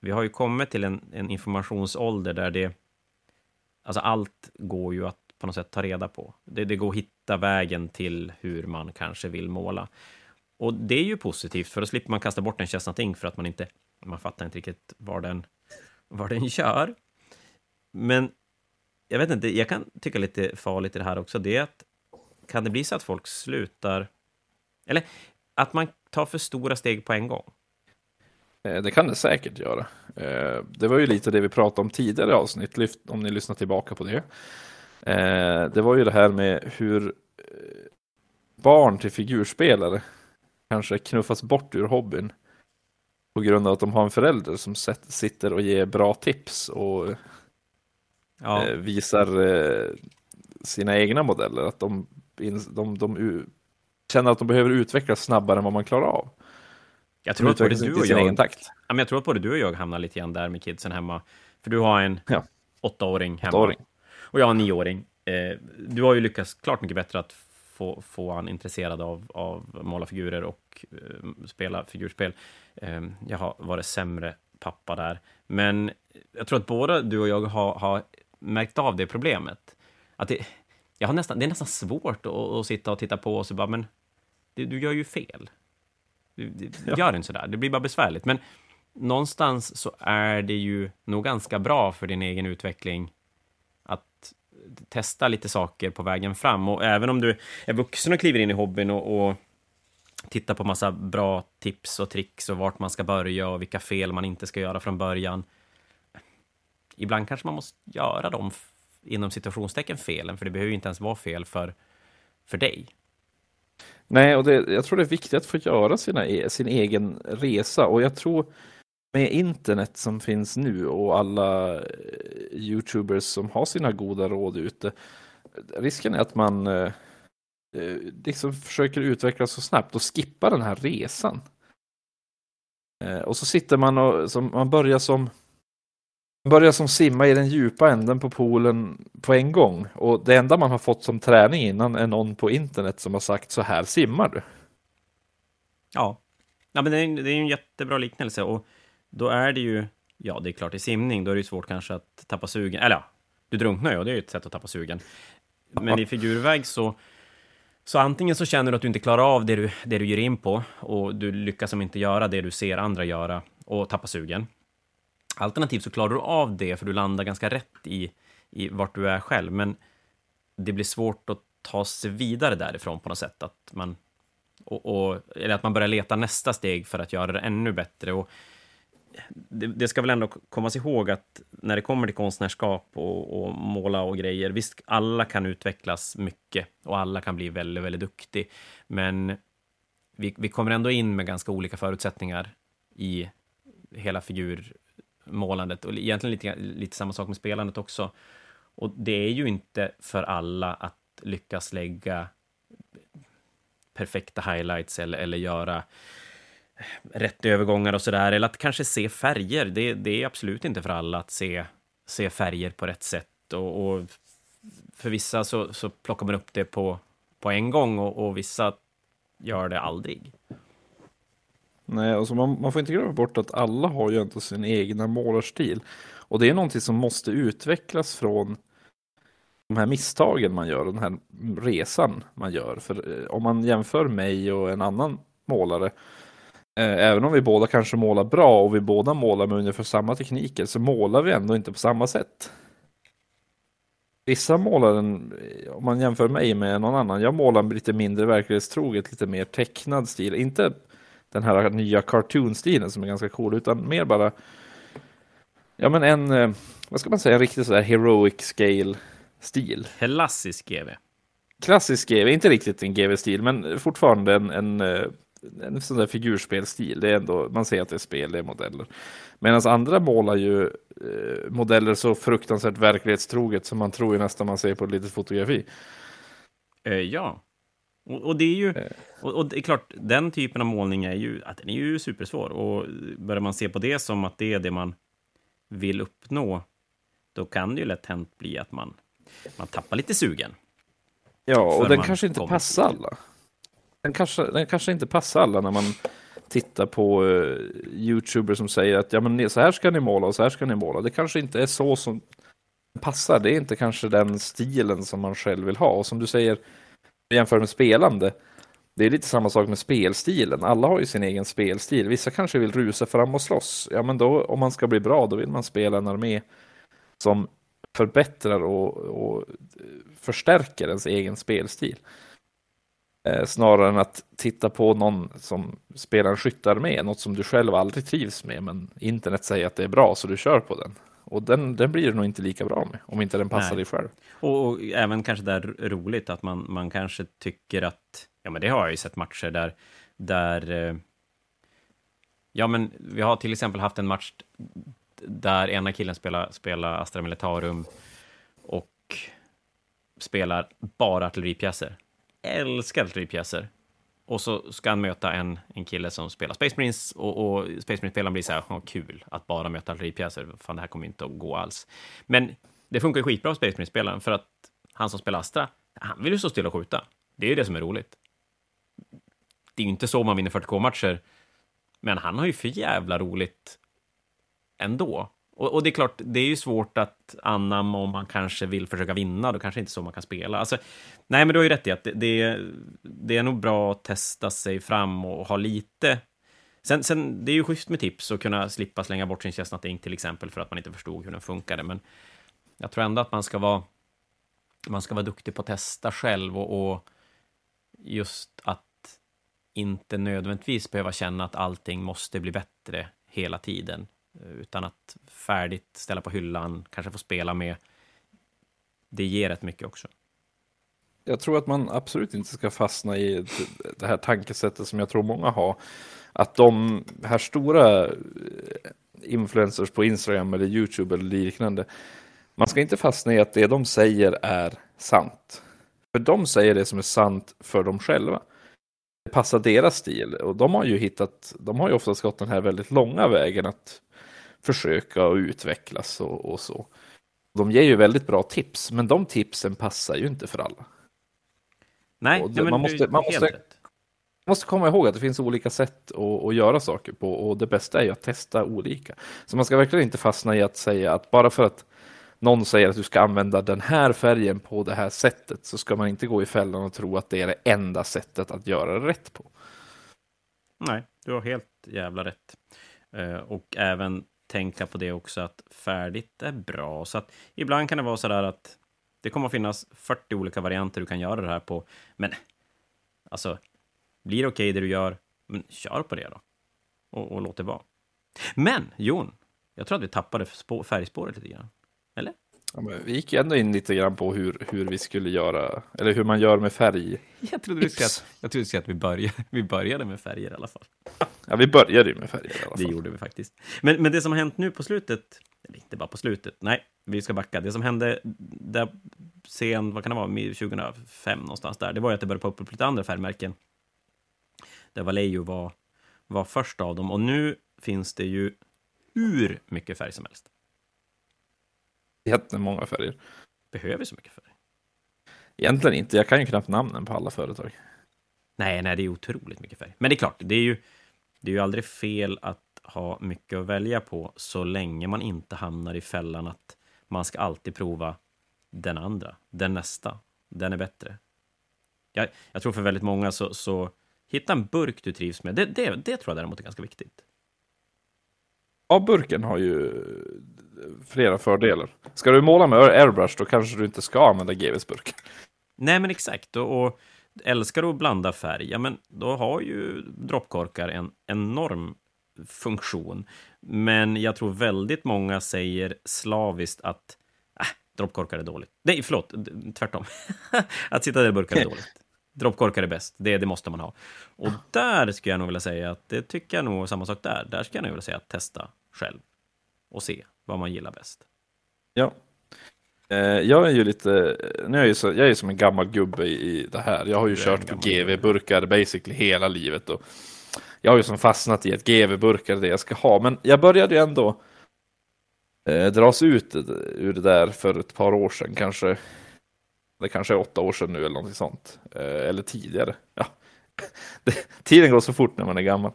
vi har ju kommit till en, en informationsålder där det, alltså allt går ju att på något sätt ta reda på. Det, det går att hitta vägen till hur man kanske vill måla. Och det är ju positivt, för då slipper man kasta bort en Chestnut ting för att man inte, man fattar inte riktigt var den, var den gör. Men jag vet inte, jag kan tycka lite farligt i det här också, det är att kan det bli så att folk slutar... Eller att man tar för stora steg på en gång? Eh, det kan det säkert göra. Eh, det var ju lite det vi pratade om tidigare avsnitt, om ni lyssnar tillbaka på det. Eh, Det var ju det här med hur eh, barn till figurspelare kanske knuffas bort ur hobbyn på grund av att de har en förälder som sitter och ger bra tips och Ja, eh, visar eh, sina egna modeller. Att de, de, de känner att de behöver utvecklas snabbare än vad man klarar av. jag tror att både du och jag... Ja, men jag tror att både du och jag hamnar lite grann där med kidsen hemma. För du har en Ja. åttaåring hemma. Åttaåring. Och jag har en nioåring. Eh, du har ju lyckats klart mycket bättre att få, få han intresserad av, av måla figurer och eh, spela figurspel. Eh, jag har varit sämre pappa där. Men jag tror att båda du och jag har, har märkt av det problemet. Att det, jag har nästan, det är nästan svårt att, att sitta och titta på och så bara, men du, du gör ju fel. Du, du Gör inte sådär, det blir bara besvärligt. Men någonstans så är det ju nog ganska bra för din egen utveckling testa lite saker på vägen fram. Och även om du är vuxen och kliver in i hobbyn och, och tittar på massa bra tips och tricks och vart man ska börja och vilka fel man inte ska göra från början. Ibland kanske man måste göra dem inom situationstecken felen, för det behöver ju inte ens vara fel för, för dig. Nej, och det, jag tror det är viktigt att få göra sina, e- sin egen resa och jag tror med internet som finns nu och alla eh, Youtubers som har sina goda råd ute. Risken är att man eh, eh liksom försöker utvecklas så snabbt och skippa den här resan. Eh, och så sitter man och som, man börjar som börjar som simma i den djupa änden på poolen på en gång. Och det enda man har fått som träning innan är någon på internet som har sagt så här simmar du. Ja, ja men det är, det är en jättebra liknelse. Och då är det ju, ja, det är klart i simning, då är det ju svårt kanske att tappa sugen. Eller ja, du drunknar ju och det är ju ett sätt att tappa sugen. Men i figurväg så, så antingen så känner du att du inte klarar av det du, det du ger in på och du lyckas som inte göra det du ser andra göra och tappa sugen. Alternativt så klarar du av det för du landar ganska rätt i, i vart du är själv, men det blir svårt att ta sig vidare därifrån på något sätt. Att man, och, och, eller att man börjar leta nästa steg för att göra det ännu bättre. Och det, det, ska väl ändå kommas ihåg att när det kommer till konstnärskap och, och, måla och grejer, visst, alla kan utvecklas mycket och alla kan bli väldigt, väldigt duktig. Men vi, vi kommer ändå in med ganska olika förutsättningar i hela figurmålandet och egentligen lite, lite samma sak med spelandet också. Och det är ju inte för alla att lyckas lägga perfekta highlights eller, eller göra rätt övergångar och sådär, eller att kanske se färger. Det, det, är absolut inte för alla att se, se färger på rätt sätt. Och, och för vissa så, så, plockar man upp det på, på en gång och, och vissa gör det aldrig. Nej, alltså man, man får inte glömma bort att alla har ju inte sin egna målarstil. Och det är någonting som måste utvecklas från de här misstagen man gör, den här resan man gör. För eh, om man jämför mig och en annan målare även om vi båda kanske målar bra och vi båda målar med ungefär samma tekniker så målar vi ändå inte på samma sätt. Vissa målar, en, om man jämför mig med någon annan, jag målar lite mindre verklighetstroget, lite mer tecknad stil. Inte den här nya cartoon-stilen som är ganska cool, utan mer bara Ja men en, eh, vad ska man säga, en riktigt sådär heroic scale stil. Klassisk GV. Klassisk GV, inte riktigt en GV-stil, men fortfarande en, en eh, en sån där figurspelstil. Det är ändå, man ser att det är spel, det är modeller. Medan andra målar ju eh, modeller så fruktansvärt verklighetstroget som man tror ju nästan man ser på ett litet fotografi. Eh, ja, och, och, det är ju, eh. och, och, det är klart, den typen av målning är ju, att den är ju supersvår. Och börjar man se på det som att det är det man vill uppnå, då kan det ju lätt hänt bli att man, man tappar lite sugen. Ja, och den kanske inte passar alla den kanske, den kanske inte passar alla när man tittar på uh, Youtubers som säger att ja, men så här ska ni måla och så här ska ni måla. Det kanske inte är så som passar. Det är inte kanske den stilen som man själv vill ha. Och som du säger, jämför med spelande. Det är lite samma sak med spelstilen. Alla har ju sin egen spelstil. Vissa kanske vill rusa fram och slåss. Ja, men då om man ska bli bra, då vill man spela en armé som förbättrar och, och förstärker ens egen spelstil. Eh, snarare än att titta på någon som spelar en skyttarmé, något som du själv aldrig trivs med, men internet säger att det är bra så du kör på den. Och den, den blir du nog inte lika bra med, om inte den passar Nej. dig själv. Och, och, även kanske där roligt att man, man kanske tycker att, ja men det har jag ju sett matcher där, där eh, Ja, men vi har till exempel haft en match där ena killen spelar, spelar Astra Militarum och spelar bara artilleripjäser älskar artilleripjäser. Och så ska han möta en, en kille som spelar Space Marines och, och Space Marines-spelaren blir så här, oh, kul att bara möta artilleripjäser. Fan, det här kommer inte att gå alls. Men det funkar ju skitbra för Space Marines-spelaren för att han som spelar Astra, han vill ju stå still och skjuta. Det är ju det som är roligt. Det är ju inte så man vinner 40k-matcher, men han har ju för jävla roligt ändå. Och, och, det är klart, det är ju svårt att anamma om man kanske vill försöka vinna, då kanske inte så man kan spela. Alltså, nej, men du har ju rätt i att det, det, det är nog bra att testa sig fram och ha lite Sen, sen, det är ju schysst med tips och kunna slippa slänga bort sin Chestnut Ink till exempel för att man inte förstod hur den funkade, men jag tror ändå att man ska vara man ska vara duktig på att testa själv och, och just att inte nödvändigtvis behöva känna att allting måste bli bättre hela tiden, Eh, utan att färdigt ställa på hyllan, kanske få spela med. Det ger rätt mycket också. Jag tror att man absolut inte ska fastna i det här tankesättet som jag tror många har. Att de här stora eh, influencers på Instagram eller YouTube eller liknande, man ska inte fastna i att det de säger är sant. För de säger det som är sant för dem själva. Det passar deras stil och de har ju hittat, de har ju oftast gått den här väldigt långa vägen att försöka och utvecklas och, och så. De ger ju väldigt bra tips, men de tipsen passar ju inte för alla. Nej, det, nej man, måste, man, måste, man måste komma ihåg att det finns olika sätt att, att, göra saker på och det bästa är ju att testa olika. Så man ska verkligen inte fastna i att säga att bara för att någon säger att du ska använda den här färgen på det här sättet så ska man inte gå i fällan och tro att det är det enda sättet att göra det rätt på. Nej, du har helt jävla rätt. Eh, och även tänka på det också att färdigt är bra. Så att ibland kan det vara så där att det kommer att finnas 40 olika varianter du kan göra det här på. Men alltså, blir det okej okay det du gör, men kör på det då. Och, och låt det vara. Men Jon, jag tror att vi tappade färgspåret lite grann. Eller? Vi gick ändå in lite grann på hur, hur vi skulle göra, eller hur man gör med färg. Jag trodde du skulle att, jag trodde att vi, började, vi började med färger i alla fall. Ja, vi började ju med färger i alla fall. Det gjorde vi faktiskt. Men, men det som har hänt nu på slutet, eller inte bara på slutet, nej, vi ska backa. Det som hände där sen, vad kan det vara, 2005 någonstans där, det var ju att det började poppa upp lite andra färgmärken. Där Vallejo var, var först av dem. Och nu finns det ju hur mycket färg som helst. Jättemånga färger. Behöver så mycket färg? Egentligen inte. Jag kan ju knappt namnen på alla företag. Nej, nej, det är otroligt mycket färg. Men det är klart, det är ju, det är ju aldrig fel att ha mycket att välja på så länge man inte hamnar i fällan att man ska alltid prova den andra, den nästa. Den är bättre. Jag, jag tror för väldigt många så, så hitta en burk du trivs med. Det, det, det tror jag däremot är ganska viktigt. Ja, burken har ju flera fördelar. Ska du måla med airbrush då kanske du inte ska använda GVs-burk. Nej, men exakt. Och, och älskar du att blanda färg, ja, men då har ju droppkorkar en enorm funktion. Men jag tror väldigt många säger slaviskt att äh, droppkorkar är dåligt. Nej, förlåt, tvärtom. att sitta där i burkar är dåligt. Droppkorkar är bäst, det, det måste man ha. Och där skulle jag nog vilja säga att det tycker jag nog samma sak där. Där skulle jag nog vilja säga att testa själv och se vad man gillar bäst. Ja. Eh, jag är ju lite, nu är jag, ju så, jag är som en gammal gubbe i det här. Jag har ju kört på GV-burkar basically hela livet. Och jag har ju som fastnat i att GV-burkar är det jag ska ha. Men jag började ju ändå eh, dras ut ur det där för ett par år sedan. Kanske, det kanske är åtta år sedan nu eller någonting sånt. Eh, eller tidigare. Ja. Det, tiden går så fort när man är gammal.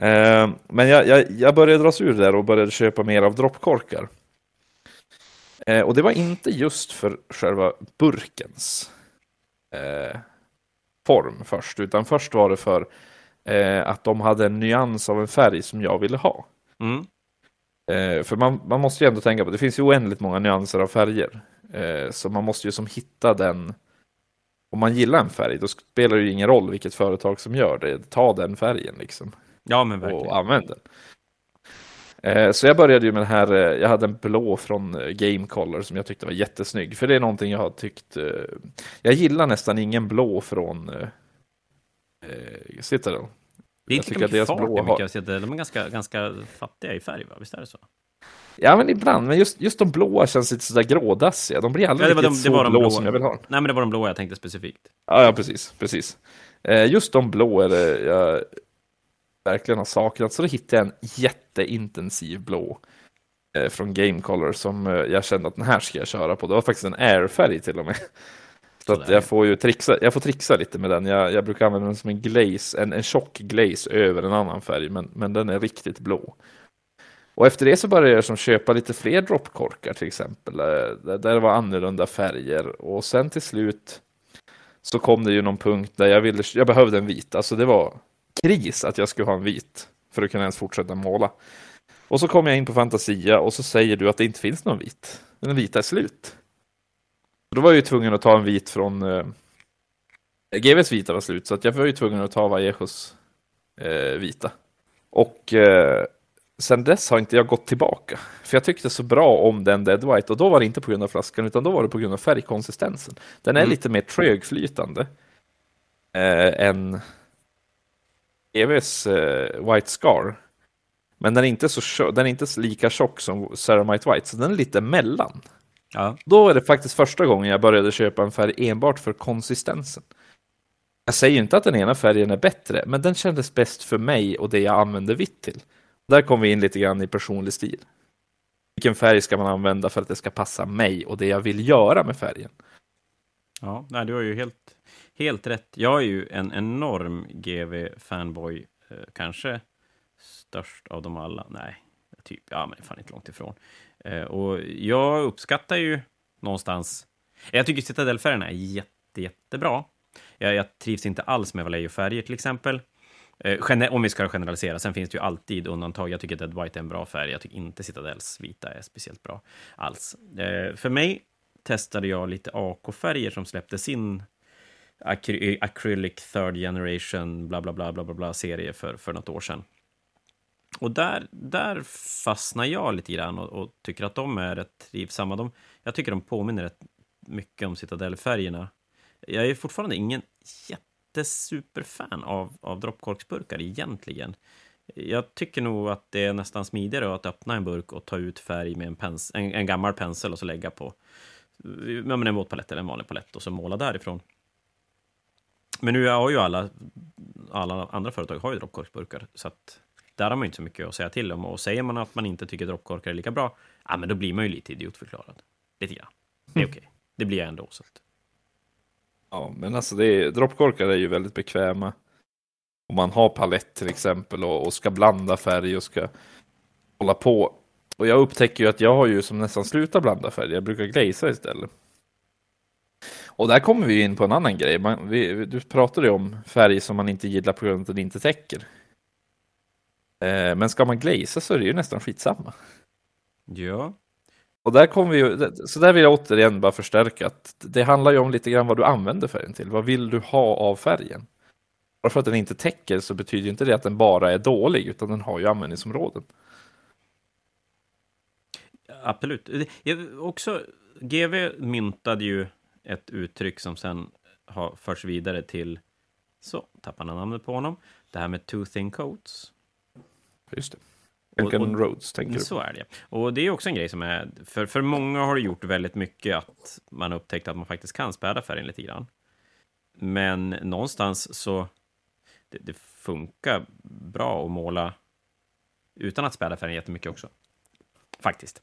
Eh, men jag, jag, jag, började dras ur där och började köpa mer av droppkorkar. Eh, och det var inte just för själva burkens eh, form först, utan först var det för eh, att de hade en nyans av en färg som jag ville ha. Mm. Eh, för man, man måste ju ändå tänka på, det finns ju oändligt många nyanser av färger. Eh, så man måste ju som hitta den om man gillar en färg, då spelar det ju ingen roll vilket företag som gör det. Ta den färgen liksom. Ja, men verkligen. Och använd den. Eh, så jag började ju med det här, eh, jag hade en blå från eh, Game Color som jag tyckte var jättesnygg. För det är någonting jag har tyckt, jag gillar nästan ingen blå från eh, Citadel. Det är inte jag mycket fart blå har... de är ganska, ganska fattiga i färg, va? visst är det så? Ja, men ibland. Men just, just de blåa känns lite sådär grådassiga. De blir aldrig ja, riktigt de, så blå blåa. som jag vill ha. Nej, men det var de blåa jag tänkte specifikt. Ja, ja precis. precis. just de blå är det jag verkligen har saknat. Så då hittade jag en jätteintensiv blå eh, från Game Color som eh, jag kände att den här ska jag köra på. Det var faktiskt en airfärg till och med. Så att jag får ju trixa, jag får trixa lite med den. Jag, jag brukar använda den som en glaze, en, en tjock glaze över en annan färg, men, men den är riktigt blå. Och efter det så började jag som köpa lite fler droppkorkar till exempel, eh, där det var annorlunda färger. Och sen till slut så kom det ju någon punkt där jag, ville, jag behövde en vit. Alltså det var kris att jag skulle ha en vit för att kunna ens fortsätta måla. Och så kommer jag in på Fantasia och så säger du att det inte finns någon vit. Den vita är slut. då var jag ju tvungen att ta en vit från eh, GVs vita var slut, så att jag var ju tvungen att ta Vallejos eh, vita. Och eh, sen dess har inte jag gått tillbaka. För jag tyckte så bra om den Dead White och då var det inte på grund av flaskan utan då var det på grund av färgkonsistensen. Den är mm. lite mer trögflytande eh, än EVs eh, White Scar. Men den är, inte så, den är inte lika tjock som Ceramite White, så den är lite mellan. Ja. Då är det faktiskt första gången jag började köpa en färg enbart för konsistensen. Jag säger inte att den ena färgen är bättre, men den kändes bäst för mig och det jag använder vitt till. Där kom vi in lite grann i personlig stil. Vilken färg ska man använda för att det ska passa mig och det jag vill göra med färgen? Ja, nej, du har ju helt, helt rätt. Jag är ju en enorm GV-fanboy, eh, kanske störst av dem alla. Nej, typ, ja, men fan inte långt ifrån. Eh, och jag uppskattar ju någonstans... Jag tycker Citadel-färgerna är jätte, jättebra. Jag, jag trivs inte alls med Vallejo-färger till exempel. Eh, om vi ska generalisera, sen finns det ju alltid undantag. Jag tycker Dead White är en bra färg. Jag tycker inte Citadels vita är speciellt bra alls. Eh, för mig testade jag lite AK-färger som släppte sin acry eh, Acrylic Third Generation bla bla bla bla bla, bla serie för, för något år sedan. Och där, där fastnar jag lite grann och, och tycker att de är rätt trivsamma. De, jag tycker de påminner rätt mycket om Citadel-färgerna. Jag är fortfarande ingen jättesuperfan av, av droppkorksburkar egentligen. Jag tycker nog att det är nästan smidigare att öppna en burk och ta ut färg med en, pens, en, en gammal pensel och så lägga på ja, en våtpalett eller en vanlig palett och så måla därifrån. Men nu har ju alla, alla andra företag har ju droppkorksburkar, så att där har man inte så mycket att säga till om. Och säger man att man inte tycker droppkorkar är lika bra, ja, men då blir man ju lite idiotförklarad. Lite grann. Det är mm. okej. Okay. Det blir jag ändå. Så att... Ja, men alltså det är, droppkorkar är ju väldigt bekväma. Om man har palett till exempel och, och, ska blanda färg och ska hålla på. Och jag upptäcker ju att jag har ju som nästan slutat blanda färg. Jag brukar glazea istället. Och där kommer vi in på en annan grej. Man, vi, du pratade ju om färg som man inte gillar på grund av att den inte täcker. Eh, men ska man glazea så är det ju nästan skitsamma. Ja. Och där kommer vi så där vill jag återigen bara förstärka att det handlar ju om lite grann vad du använder färgen till. Vad vill du ha av färgen? Bara för att den inte täcker så betyder inte det att den bara är dålig, utan den har ju användningsområden. Absolut. också, GV myntade ju ett uttryck som sen har förts vidare till, så tappar man namnet på honom, det här med two thin coats. Just det. Elkan Roads, tänker du? Så är det. Och det är också en grej som är... För, för många har det gjort väldigt mycket att man upptäckt att man faktiskt kan späda färgen lite grann. Men någonstans så... Det, det funkar bra att måla utan att späda färgen jättemycket också. Faktiskt.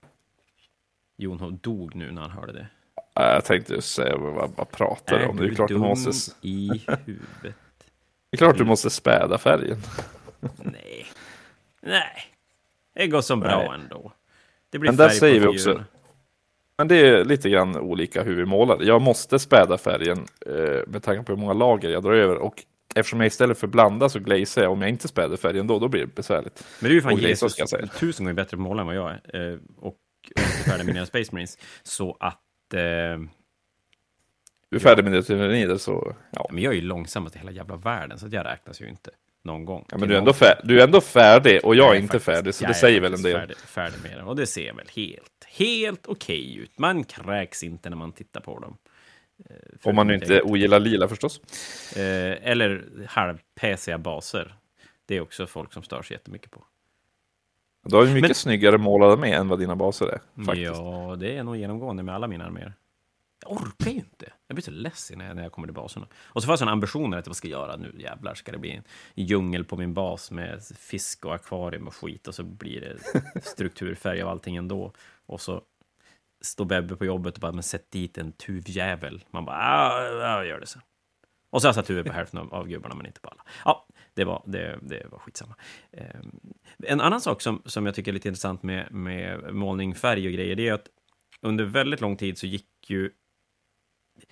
Jon dog nu när han hörde det. Jag tänkte säga, vad, vad pratar du om? Det är klart du måste... i huvudet? Det är klart du måste späda färgen. Nej. Nej. Det går som bra Nej. ändå. Det blir Men där säger vi också. Men det är lite grann olika hur vi målar. Jag måste späda färgen eh, med tanke på hur många lager jag drar över. Och eftersom jag istället för blanda så glazear jag. Om jag inte späder färgen då, då blir det besvärligt. Men du är ju fan Jesus tusen gånger bättre på att måla än vad jag är. Eh, och med mina Space Marines. Så att... Eh, du är färdig med dina så... Ja. Men jag är ju långsammast i hela jävla världen, så jag räknas ju inte någon gång. Ja, men du är, ändå färdig, du är ändå färdig och jag, jag är inte faktiskt, färdig, så det säger väl en del. Färdig, färdig med dem och det ser väl helt, helt okej okay ut. Man kräks inte när man tittar på dem. Eh, Om man nu inte ogillar lila förstås. Eh, eller halvpesiga baser. Det är också folk som stör sig jättemycket på. Du har ju mycket men... snyggare målade med än vad dina baser är. Faktiskt. Ja, det är nog genomgående med alla mina arméer. Jag orkar ju inte. Jag blir så ledsen när jag, när jag kommer till baserna. Och så får jag sådana ambitioner att vad ska jag göra nu? Jävlar, ska det bli en djungel på min bas med fisk och akvarium och skit och så blir det strukturfärg av allting ändå. Och så står Bebbe på jobbet och bara, men sätt dit en tuvjävel. Man bara, ja, ja, gör det så. Och så har jag satt huvudet på hälften av, av gubbarna, men inte på alla. Ja, det var, det, det var skitsamma. Ehm, en annan sak som, som jag tycker är lite intressant med, med målning, färg och grejer, det är att under väldigt lång tid så gick ju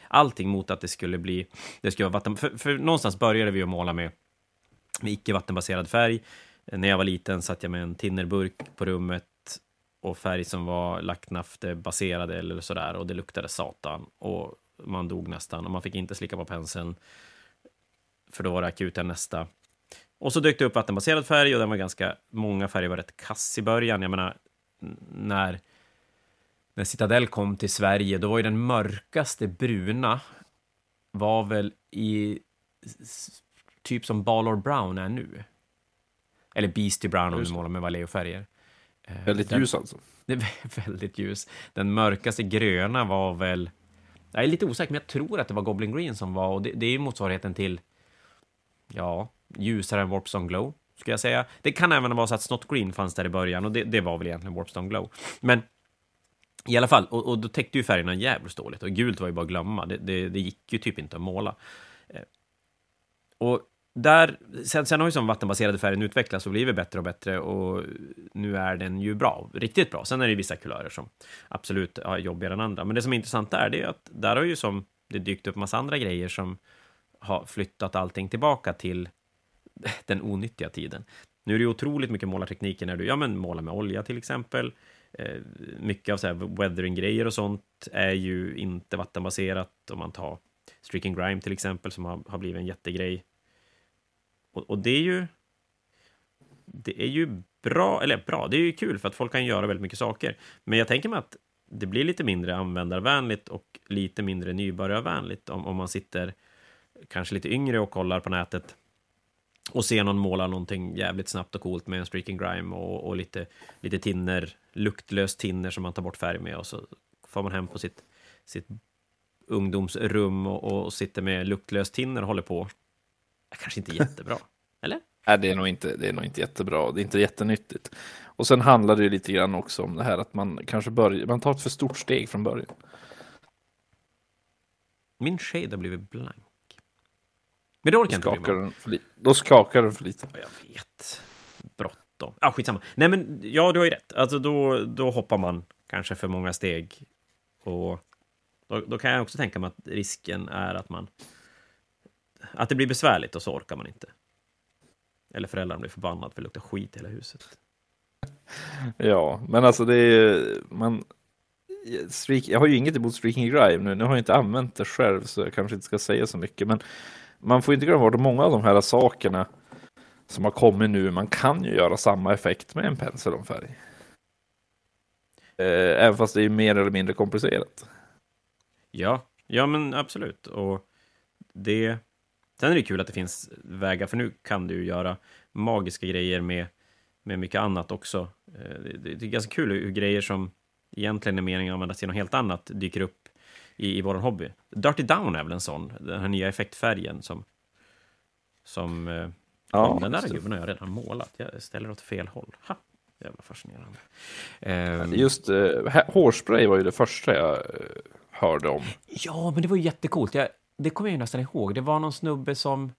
allting mot att det skulle bli, det skulle vara vatten, för, för någonstans började vi att måla med, med icke vattenbaserad färg. När jag var liten satt jag med en tinnerburk på rummet och färg som var lacknaftebaserade eller sådär och det luktade satan och man dog nästan och man fick inte slicka på penseln för då var det akuten nästa. Och så dök det upp vattenbaserad färg och den var ganska, många färger var rätt kass i början. Jag menar, när, när Citadel kom till Sverige, då var ju den mörkaste bruna var väl i typ som Ballor Brown är nu. Eller Beastie Brown om du målar med Vallejo-färger. Väldigt den, ljus alltså? Väldigt ljus. Den mörkaste gröna var väl... Jag är lite osäker, men jag tror att det var Goblin Green som var, och det, det är ju motsvarigheten till, ja, ljusare än Warpstone Glow, skulle jag säga. Det kan även vara så att Snot Green fanns där i början, och det, det var väl egentligen Warpstone Glow. Men i alla fall, och, och då täckte ju färgerna jävligt dåligt, och gult var ju bara att glömma. Det, det, det gick ju typ inte att måla. Eh, och där, sen, sen har ju som vattenbaserade färgen utvecklats och blivit bättre och bättre och nu är den ju bra, riktigt bra. Sen är det vissa kulörer som absolut är jobbigare än andra. Men det som är intressant där, det är att där har ju som det dykt upp massa andra grejer som har flyttat allting tillbaka till den onyttiga tiden. Nu är det ju otroligt mycket målartekniker när du ja, men målar med olja till exempel. Eh, mycket av så här weathering-grejer och sånt är ju inte vattenbaserat. Om man tar Streaking Grime till exempel, som har, har blivit en jättegrej och, och, det är ju... Det är ju bra, eller bra, det är ju kul för att folk kan göra väldigt mycket saker. Men jag tänker mig att det blir lite mindre användarvänligt och lite mindre nybörjarvänligt om, om man sitter kanske lite yngre och kollar på nätet och ser någon måla någonting jävligt snabbt och coolt med en streaking grime och, och lite, lite tinner, luktlös tinner som man tar bort färg med och så får man hem på sitt, sitt ungdomsrum och, och sitter med luktlös tinner och håller på kanske inte jättebra. Eller? Nej, det är, nog inte, det är nog inte jättebra. Det är inte jättenyttigt. Och sen handlar det ju lite grann också om det här att man kanske börjar, man tar ett för stort steg från början. Min shade har blivit blank. Men det orkar inte skakar den för Då skakar den för lite. Jag vet. Bråttom. Ah, skitsamma. Nej, men ja, du har ju rätt. Alltså, då, då hoppar man kanske för många steg. Och då, då kan jag också tänka mig att risken är att man att det blir besvärligt och så orkar man inte. Eller föräldrarna blir förbannade för det luktar skit i hela huset. Ja, men alltså det är man. Streak, jag har ju inget emot Streaking Grime nu. Nu har jag inte använt det själv så jag kanske inte ska säga så mycket. Men man får inte glömma bort många av de här sakerna som har kommit nu. Man kan ju göra samma effekt med en pensel om färg. Eh, även fast det är mer eller mindre komplicerat. Ja, ja men absolut. Och det Sen är det kul att det finns vägar, för nu kan du göra magiska grejer med, med mycket annat också. Eh, det, det är ganska kul hur grejer som egentligen är meningen att användas till något helt annat dyker upp i, i vår hobby. Dirty Down är väl en sån, den här nya effektfärgen som... som eh, ja, den där gubben har jag redan målat. Jag ställer åt fel håll. Ha, jävla fascinerande. Um, Just uh, hårspray var ju det första jag uh, hörde om. Ja, men det var ju jättecoolt. Jag det kommer jag ju nästan ihåg. Det var någon snubbe som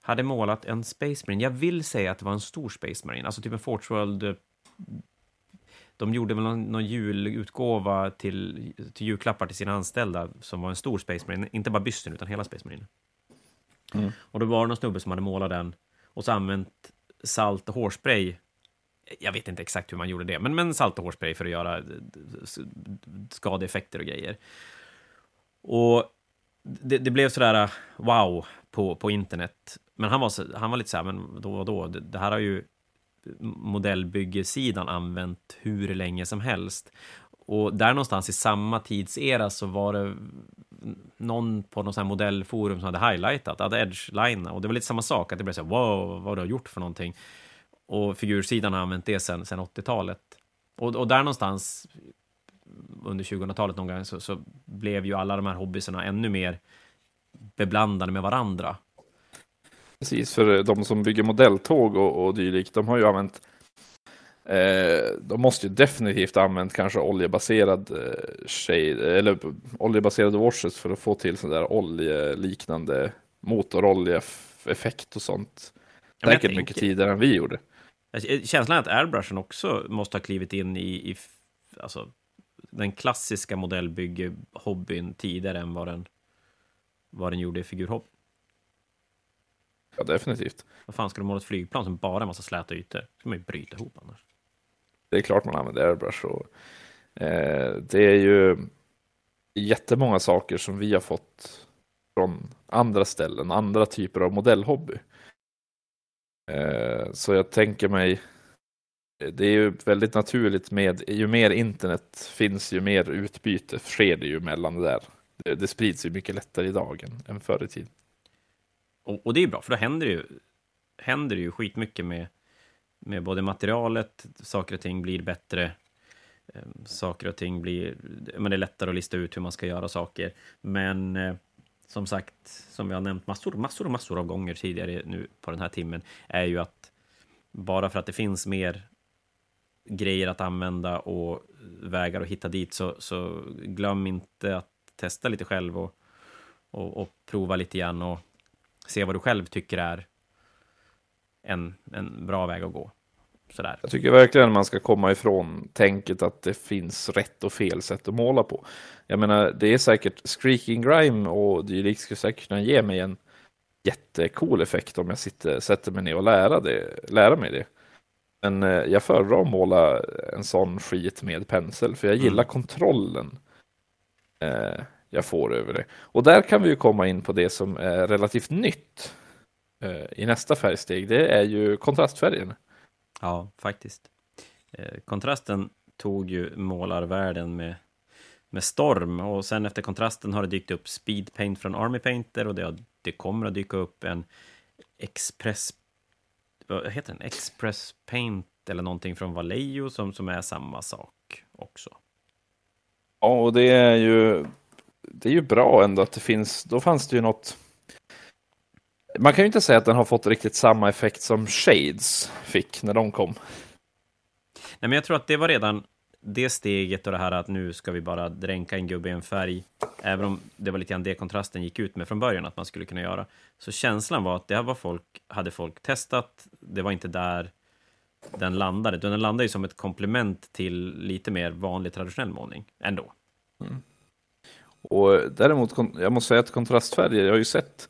hade målat en Space Marine. Jag vill säga att det var en stor Space Marine, alltså typ en Forge World. Eh, de gjorde väl någon, någon julutgåva till, till julklappar till sina anställda som var en stor Space Marine, inte bara bysten utan hela Space Marine. Mm. Och då var det någon snubbe som hade målat den och så använt salt och hårspray. Jag vet inte exakt hur man gjorde det, men, men salt och hårspray för att göra eh, skadeeffekter och grejer. Och det, det, blev sådär uh, wow på, på internet. Men han var, han var lite så här, men då och då, det, det här har ju modellbyggesidan använt hur länge som helst. Och där någonstans i samma tidsera så var det någon på någon sån här modellforum som hade highlightat, hade edge-line, och det var lite samma sak, att det blev så här, wow, vad du har gjort för någonting. Och figursidan har använt det sen, sen 80-talet. Och, och där någonstans under 2000-talet någon gång så, så, blev ju alla de här hobbysarna ännu mer beblandade med varandra. Precis, för de som bygger modelltåg och, och dylikt, de har ju använt eh, de måste ju definitivt använt kanske oljebaserad eh, shade, eller oljebaserade washes för att få till sån där oljeliknande motoroljeeffekt och sånt. Ja, Säkert mycket tidigare än vi gjorde. Känslan är att airbrushen också måste ha klivit in i, i alltså, den klassiska modellbygge-hobbyn tidigare än vad den, vad den gjorde i figurhobby. Ja, definitivt. Vad fan ska du måla ett flygplan som bara är massa släta ytor? ska man ju bryta ihop annars. det är klart man använder airbrush. Och, eh, det är ju jättemånga saker som vi har fått från andra ställen, andra typer av modellhobby. Eh, så jag tänker mig, det är ju väldigt naturligt med, ju mer internet finns, ju mer utbyte sker det ju mellan det där. Det, det sprids ju mycket lättare idag än, än förr i tiden. Och, och, det är bra, för då händer det ju, händer det ju skitmycket med, med både materialet, saker och ting blir bättre, ehm, saker och ting blir... Men det är lättare att lista ut hur man ska göra saker. Men eh, som sagt, som jag har nämnt massor, massor och massor av gånger tidigare nu på den här timmen, är ju att bara för att det finns mer grejer att använda och vägar att hitta dit, så, så glöm inte att testa lite själv och, och, och prova lite grann och se vad du själv tycker är en, en bra väg att gå. Sådär. Jag tycker verkligen man ska komma ifrån tänket att det finns rätt och fel sätt att måla på. Jag menar, det är säkert Screaking Grime och dylikt skulle säkert kunna ge mig en jättecool effekt om jag sitter, sätter mig ner och lära, det, lära mig det. Men eh, jag föredrar att måla en sån skit med pensel, för jag gillar mm. kontrollen eh, jag får över det. Och där kan vi ju komma in på det som är relativt nytt eh, i nästa färgsteg. Det är ju kontrastfärgen. Ja, faktiskt. Eh, kontrasten tog ju målarvärlden med, med storm och sen efter kontrasten har det dykt upp Speed Paint från Army Painter och det, det kommer att dyka upp en Express vad heter den? Express Paint eller någonting från Vallejo som, som är samma sak också. Ja, och det är ju det är ju bra ändå att det finns, då fanns det ju något man kan ju inte säga att den har fått riktigt samma effekt som Shades fick när de kom. Nej, men jag tror att det var redan det steget och det här att nu ska vi bara dränka en gubbe i en färg, även om det var lite grann det kontrasten gick ut med från början att man skulle kunna göra. Så känslan var att det var folk, hade folk testat, det var inte där den landade. Den landade ju som ett komplement till lite mer vanlig traditionell målning ändå. Mm. Och däremot, jag måste säga att kontrastfärger, jag har ju sett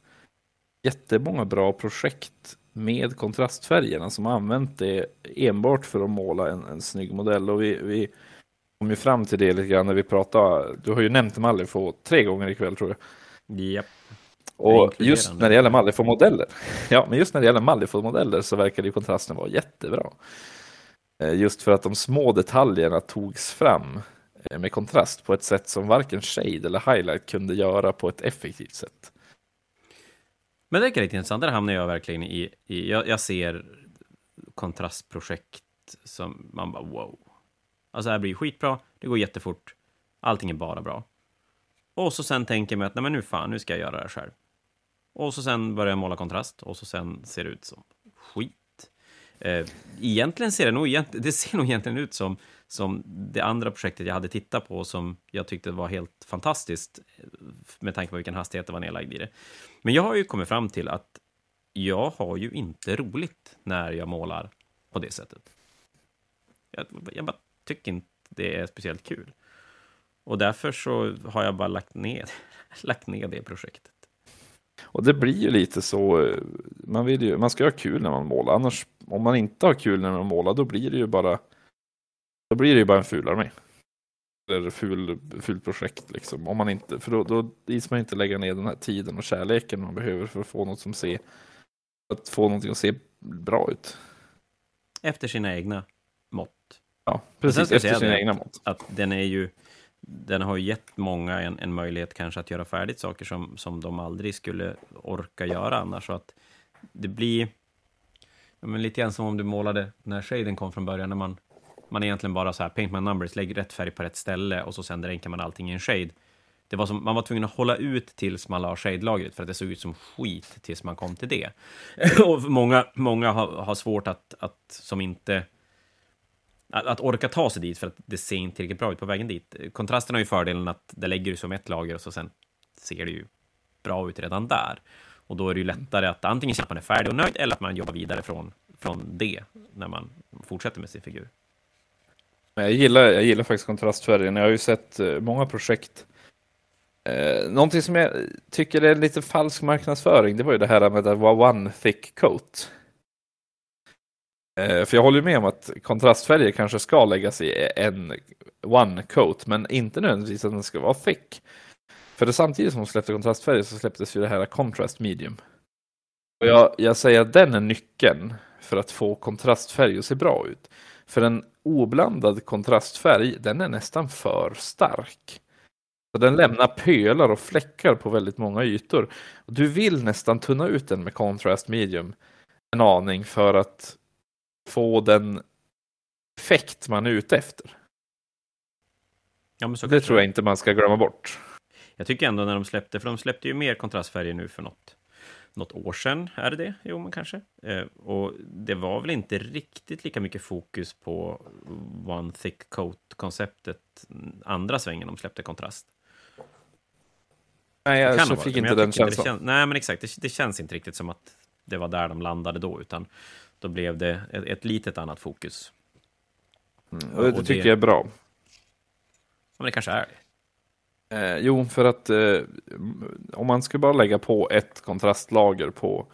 jättemånga bra projekt med kontrastfärgerna som har använt det enbart för att måla en, en snygg modell. Och vi, vi kom ju fram till det lite grann när vi pratade. Du har ju nämnt Malifaux tre gånger ikväll tror jag. Japp. Och just när det gäller Malifaux-modeller, ja, men just när det gäller Malifaux-modeller så verkar ju kontrasten vara jättebra. Eh, just för att de små detaljerna togs fram Eh, med kontrast på ett sätt som varken shade eller highlight kunde göra på ett effektivt sätt. Men det är lite intressant, där hamnar jag verkligen i, i jag, jag, ser kontrastprojekt som man bara wow. Alltså det här blir skitbra, det går jättefort, allting är bara bra. Och så sen tänker jag mig att nej men nu fan, nu ska jag göra det här själv. Och så sen börjar jag måla kontrast och så sen ser det ut som skit. Eh, egentligen ser det nog, det ser nog egentligen ut som, som det andra projektet jag hade tittat på som jag tyckte var helt fantastiskt med tanke på vilken hastighet det var nedlagd i det. Men jag har ju kommit fram till att jag har ju inte roligt när jag målar på det sättet. Jag, jag bara tycker inte det är speciellt kul. Och därför så har jag bara lagt ner, lagt ner det projektet. Och det blir ju lite så, man, vill ju, man ska ha kul när man målar, annars om man inte har kul när man målar då blir det ju bara då blir det ju bara en ful armé. Eller ful, ful projekt liksom. Om man inte, för då, då is man inte lägga ner den här tiden och kärleken man behöver för att få något som ser, att få någonting att se bra ut. Efter sina egna mått. Ja, precis. Efter sina egna mått. Att den är ju, den har gett många en, en möjlighet kanske att göra färdigt saker som, som de aldrig skulle orka göra annars. Så att det blir ja, men lite grann som om du målade när shaden kom från början, när man, man egentligen bara så här, paint my numbers, lägg rätt färg på rätt ställe och så sen dränkar man allting i en shade. Det var som, man var tvungen att hålla ut tills man la shade-lagret för att det såg ut som skit tills man kom till det. och många, många har, har svårt att, att, som inte att, att, orka ta sig dit för att det ser inte tillräckligt bra ut på vägen dit. Kontrasten har ju fördelen att det lägger du som ett lager och så sen ser det ju bra ut redan där. Och då är det ju lättare att antingen se att man är färdig och nöjd eller att man jobbar vidare från, från det när man fortsätter med sin figur. Jag gillar, jag gillar faktiskt kontrastfärgen. Jag har ju sett eh, många projekt. Eh, någonting som jag tycker är lite falsk marknadsföring, det var ju det här med att vara one thick coat. Eh, för jag håller med om att kontrastfärger kanske ska läggas i en one coat, men inte nödvändigtvis att den ska vara thick. För det samtidigt som de släppte kontrastfärger så släpptes ju det här contrast medium. Och jag, jag säger att den är nyckeln för att få kontrastfärg att se bra ut. För en oblandad kontrastfärg, den är nästan för stark. Så den lämnar pölar och fläckar på väldigt många ytor. Du vill nästan tunna ut den med contrast medium en aning för att få den effekt man är ute efter. Ja, det tror jag inte man ska glömma bort. Jag tycker ändå när de släppte, för de släppte ju mer kontrastfärger nu för något, något år sedan, är det det? Jo, men kanske. Eh, och det var väl inte riktigt lika mycket fokus på One Thick Coat-konceptet andra svängen de släppte kontrast. Nej, jag så fick inte den känslan. Kän... Nej, men exakt. Det, det, känns inte riktigt som att det var där de landade då, utan då blev det ett, ett litet annat fokus. Mm, och det, och tycker det... jag är bra. Men det kanske är det. Eh, jo, för att eh, om man skulle bara lägga på ett kontrastlager på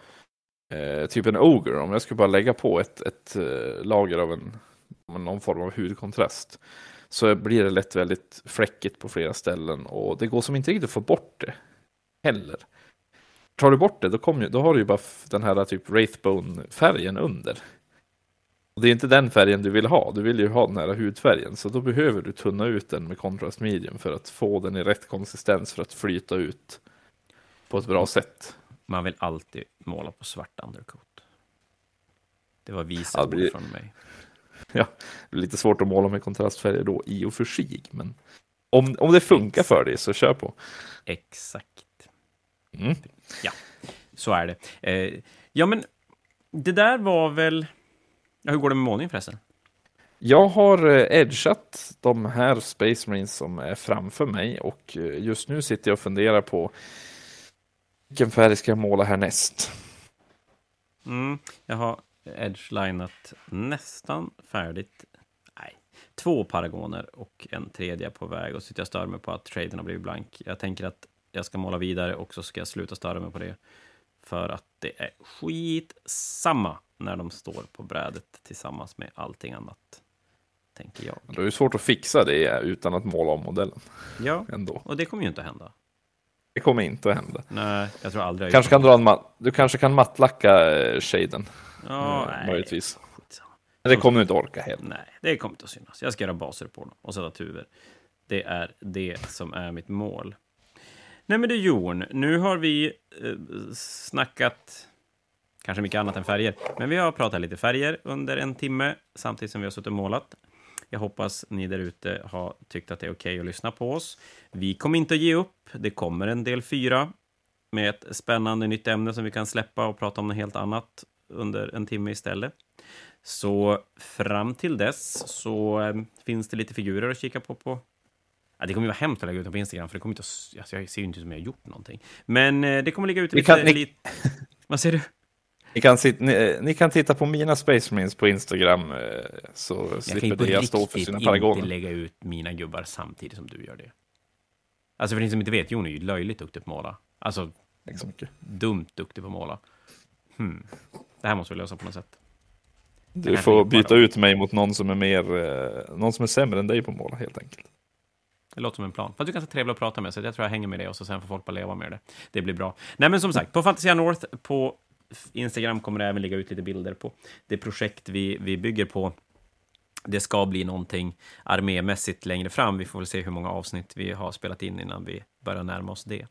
eh, typ en Oger, om jag skulle bara lägga på ett, ett eh, lager av en, någon form av hudkontrast, så blir det lätt väldigt fläckigt på flera ställen och det går som inte riktigt att få bort det heller. Tar du bort det, då, kommer, då har du ju bara den här typ Wraithbone-färgen under. Det är inte den färgen du vill ha, du vill ju ha den här hudfärgen, så då behöver du tunna ut den med contrast medium för att få den i rätt konsistens för att flyta ut på ett bra sätt. Man vill alltid måla på svart undercoat. Det var visa ja, blir... från mig. Ja, det är lite svårt att måla med kontrastfärger då i och för sig, men om, om det funkar Exakt. för dig så kör på. Exakt. Mm. Ja, så är det. Eh, ja, men det där var väl Ja, hur går det med målning förresten? Jag har eh, edgat de här Space Marines som är framför mig och eh, just nu sitter jag och funderar på vilken färg ska jag måla härnäst? Mm, jag har edgelinat nästan färdigt. Nej, två paragoner och en tredje på väg och sitter jag stör mig på att traden har blivit blank. Jag tänker att jag ska måla vidare och så ska jag sluta störa mig på det. För att det är skitsamma när de står på brädet tillsammans med allting annat. Tänker jag. Det är ju svårt att fixa det utan att måla om modellen. Ja, Ändå. och det kommer ju inte att hända. Det kommer inte att hända. Nej, jag tror aldrig kanske kan dra en Du kanske kan mattlacka eh, shaden. Ja, mm, nej. Möjligtvis. Men det kommer du inte orka heller. Nej, det kommer inte att synas. Jag ska göra baser på dem och sätta tuber. Det är det som är mitt mål. Nej, men du Jon, nu har vi eh, snackat kanske mycket annat än färger. Men vi har pratat lite färger under en timme samtidigt som vi har suttit och målat. Jag hoppas ni där ute har tyckt att det är okej okay att lyssna på oss. Vi kommer inte att ge upp. Det kommer en del fyra med ett spännande nytt ämne som vi kan släppa och prata om något helt annat under en timme istället. Så fram till dess så eh, finns det lite figurer att kika på på Ja, det kommer ju vara hemskt att lägga ut dem på Instagram, för det kommer inte att, alltså jag ser ju inte ut som jag har gjort någonting. Men eh, det kommer ligga ute lite... Kan, ni... Vad säger du? Ni kan, ni, ni kan titta på mina Space Marines på Instagram eh, så jag slipper det stå för sina paragoner. Jag kan inte lägga ut mina gubbar samtidigt som du gör det. Alltså för ni som inte vet, Jon är ju löjligt duktig på att måla. Alltså, dumt duktig på att måla. Hmm. Det här måste vi lösa på något sätt. Du får byta ut mig mot någon som är mer, eh, någon som är sämre än dig på att måla helt enkelt. Det låter som en plan. Fast du är ganska trevlig att prata med, så jag tror jag hänger med det och så sen får folk bara leva med det. Det blir bra. Nej, men som sagt, på Fantasia North på Instagram kommer det även ligga ut lite bilder på det projekt vi, vi bygger på. Det ska bli någonting armémässigt längre fram. Vi får väl se hur många avsnitt vi har spelat in innan vi börjar närma oss det.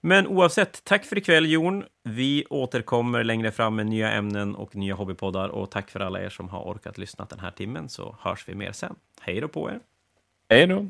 Men oavsett, tack för ikväll Jon. Vi återkommer längre fram med nya ämnen och nya hobbypoddar och tack för alla er som har orkat lyssna den här timmen så hörs vi mer sen. Hej då på er! Hej då!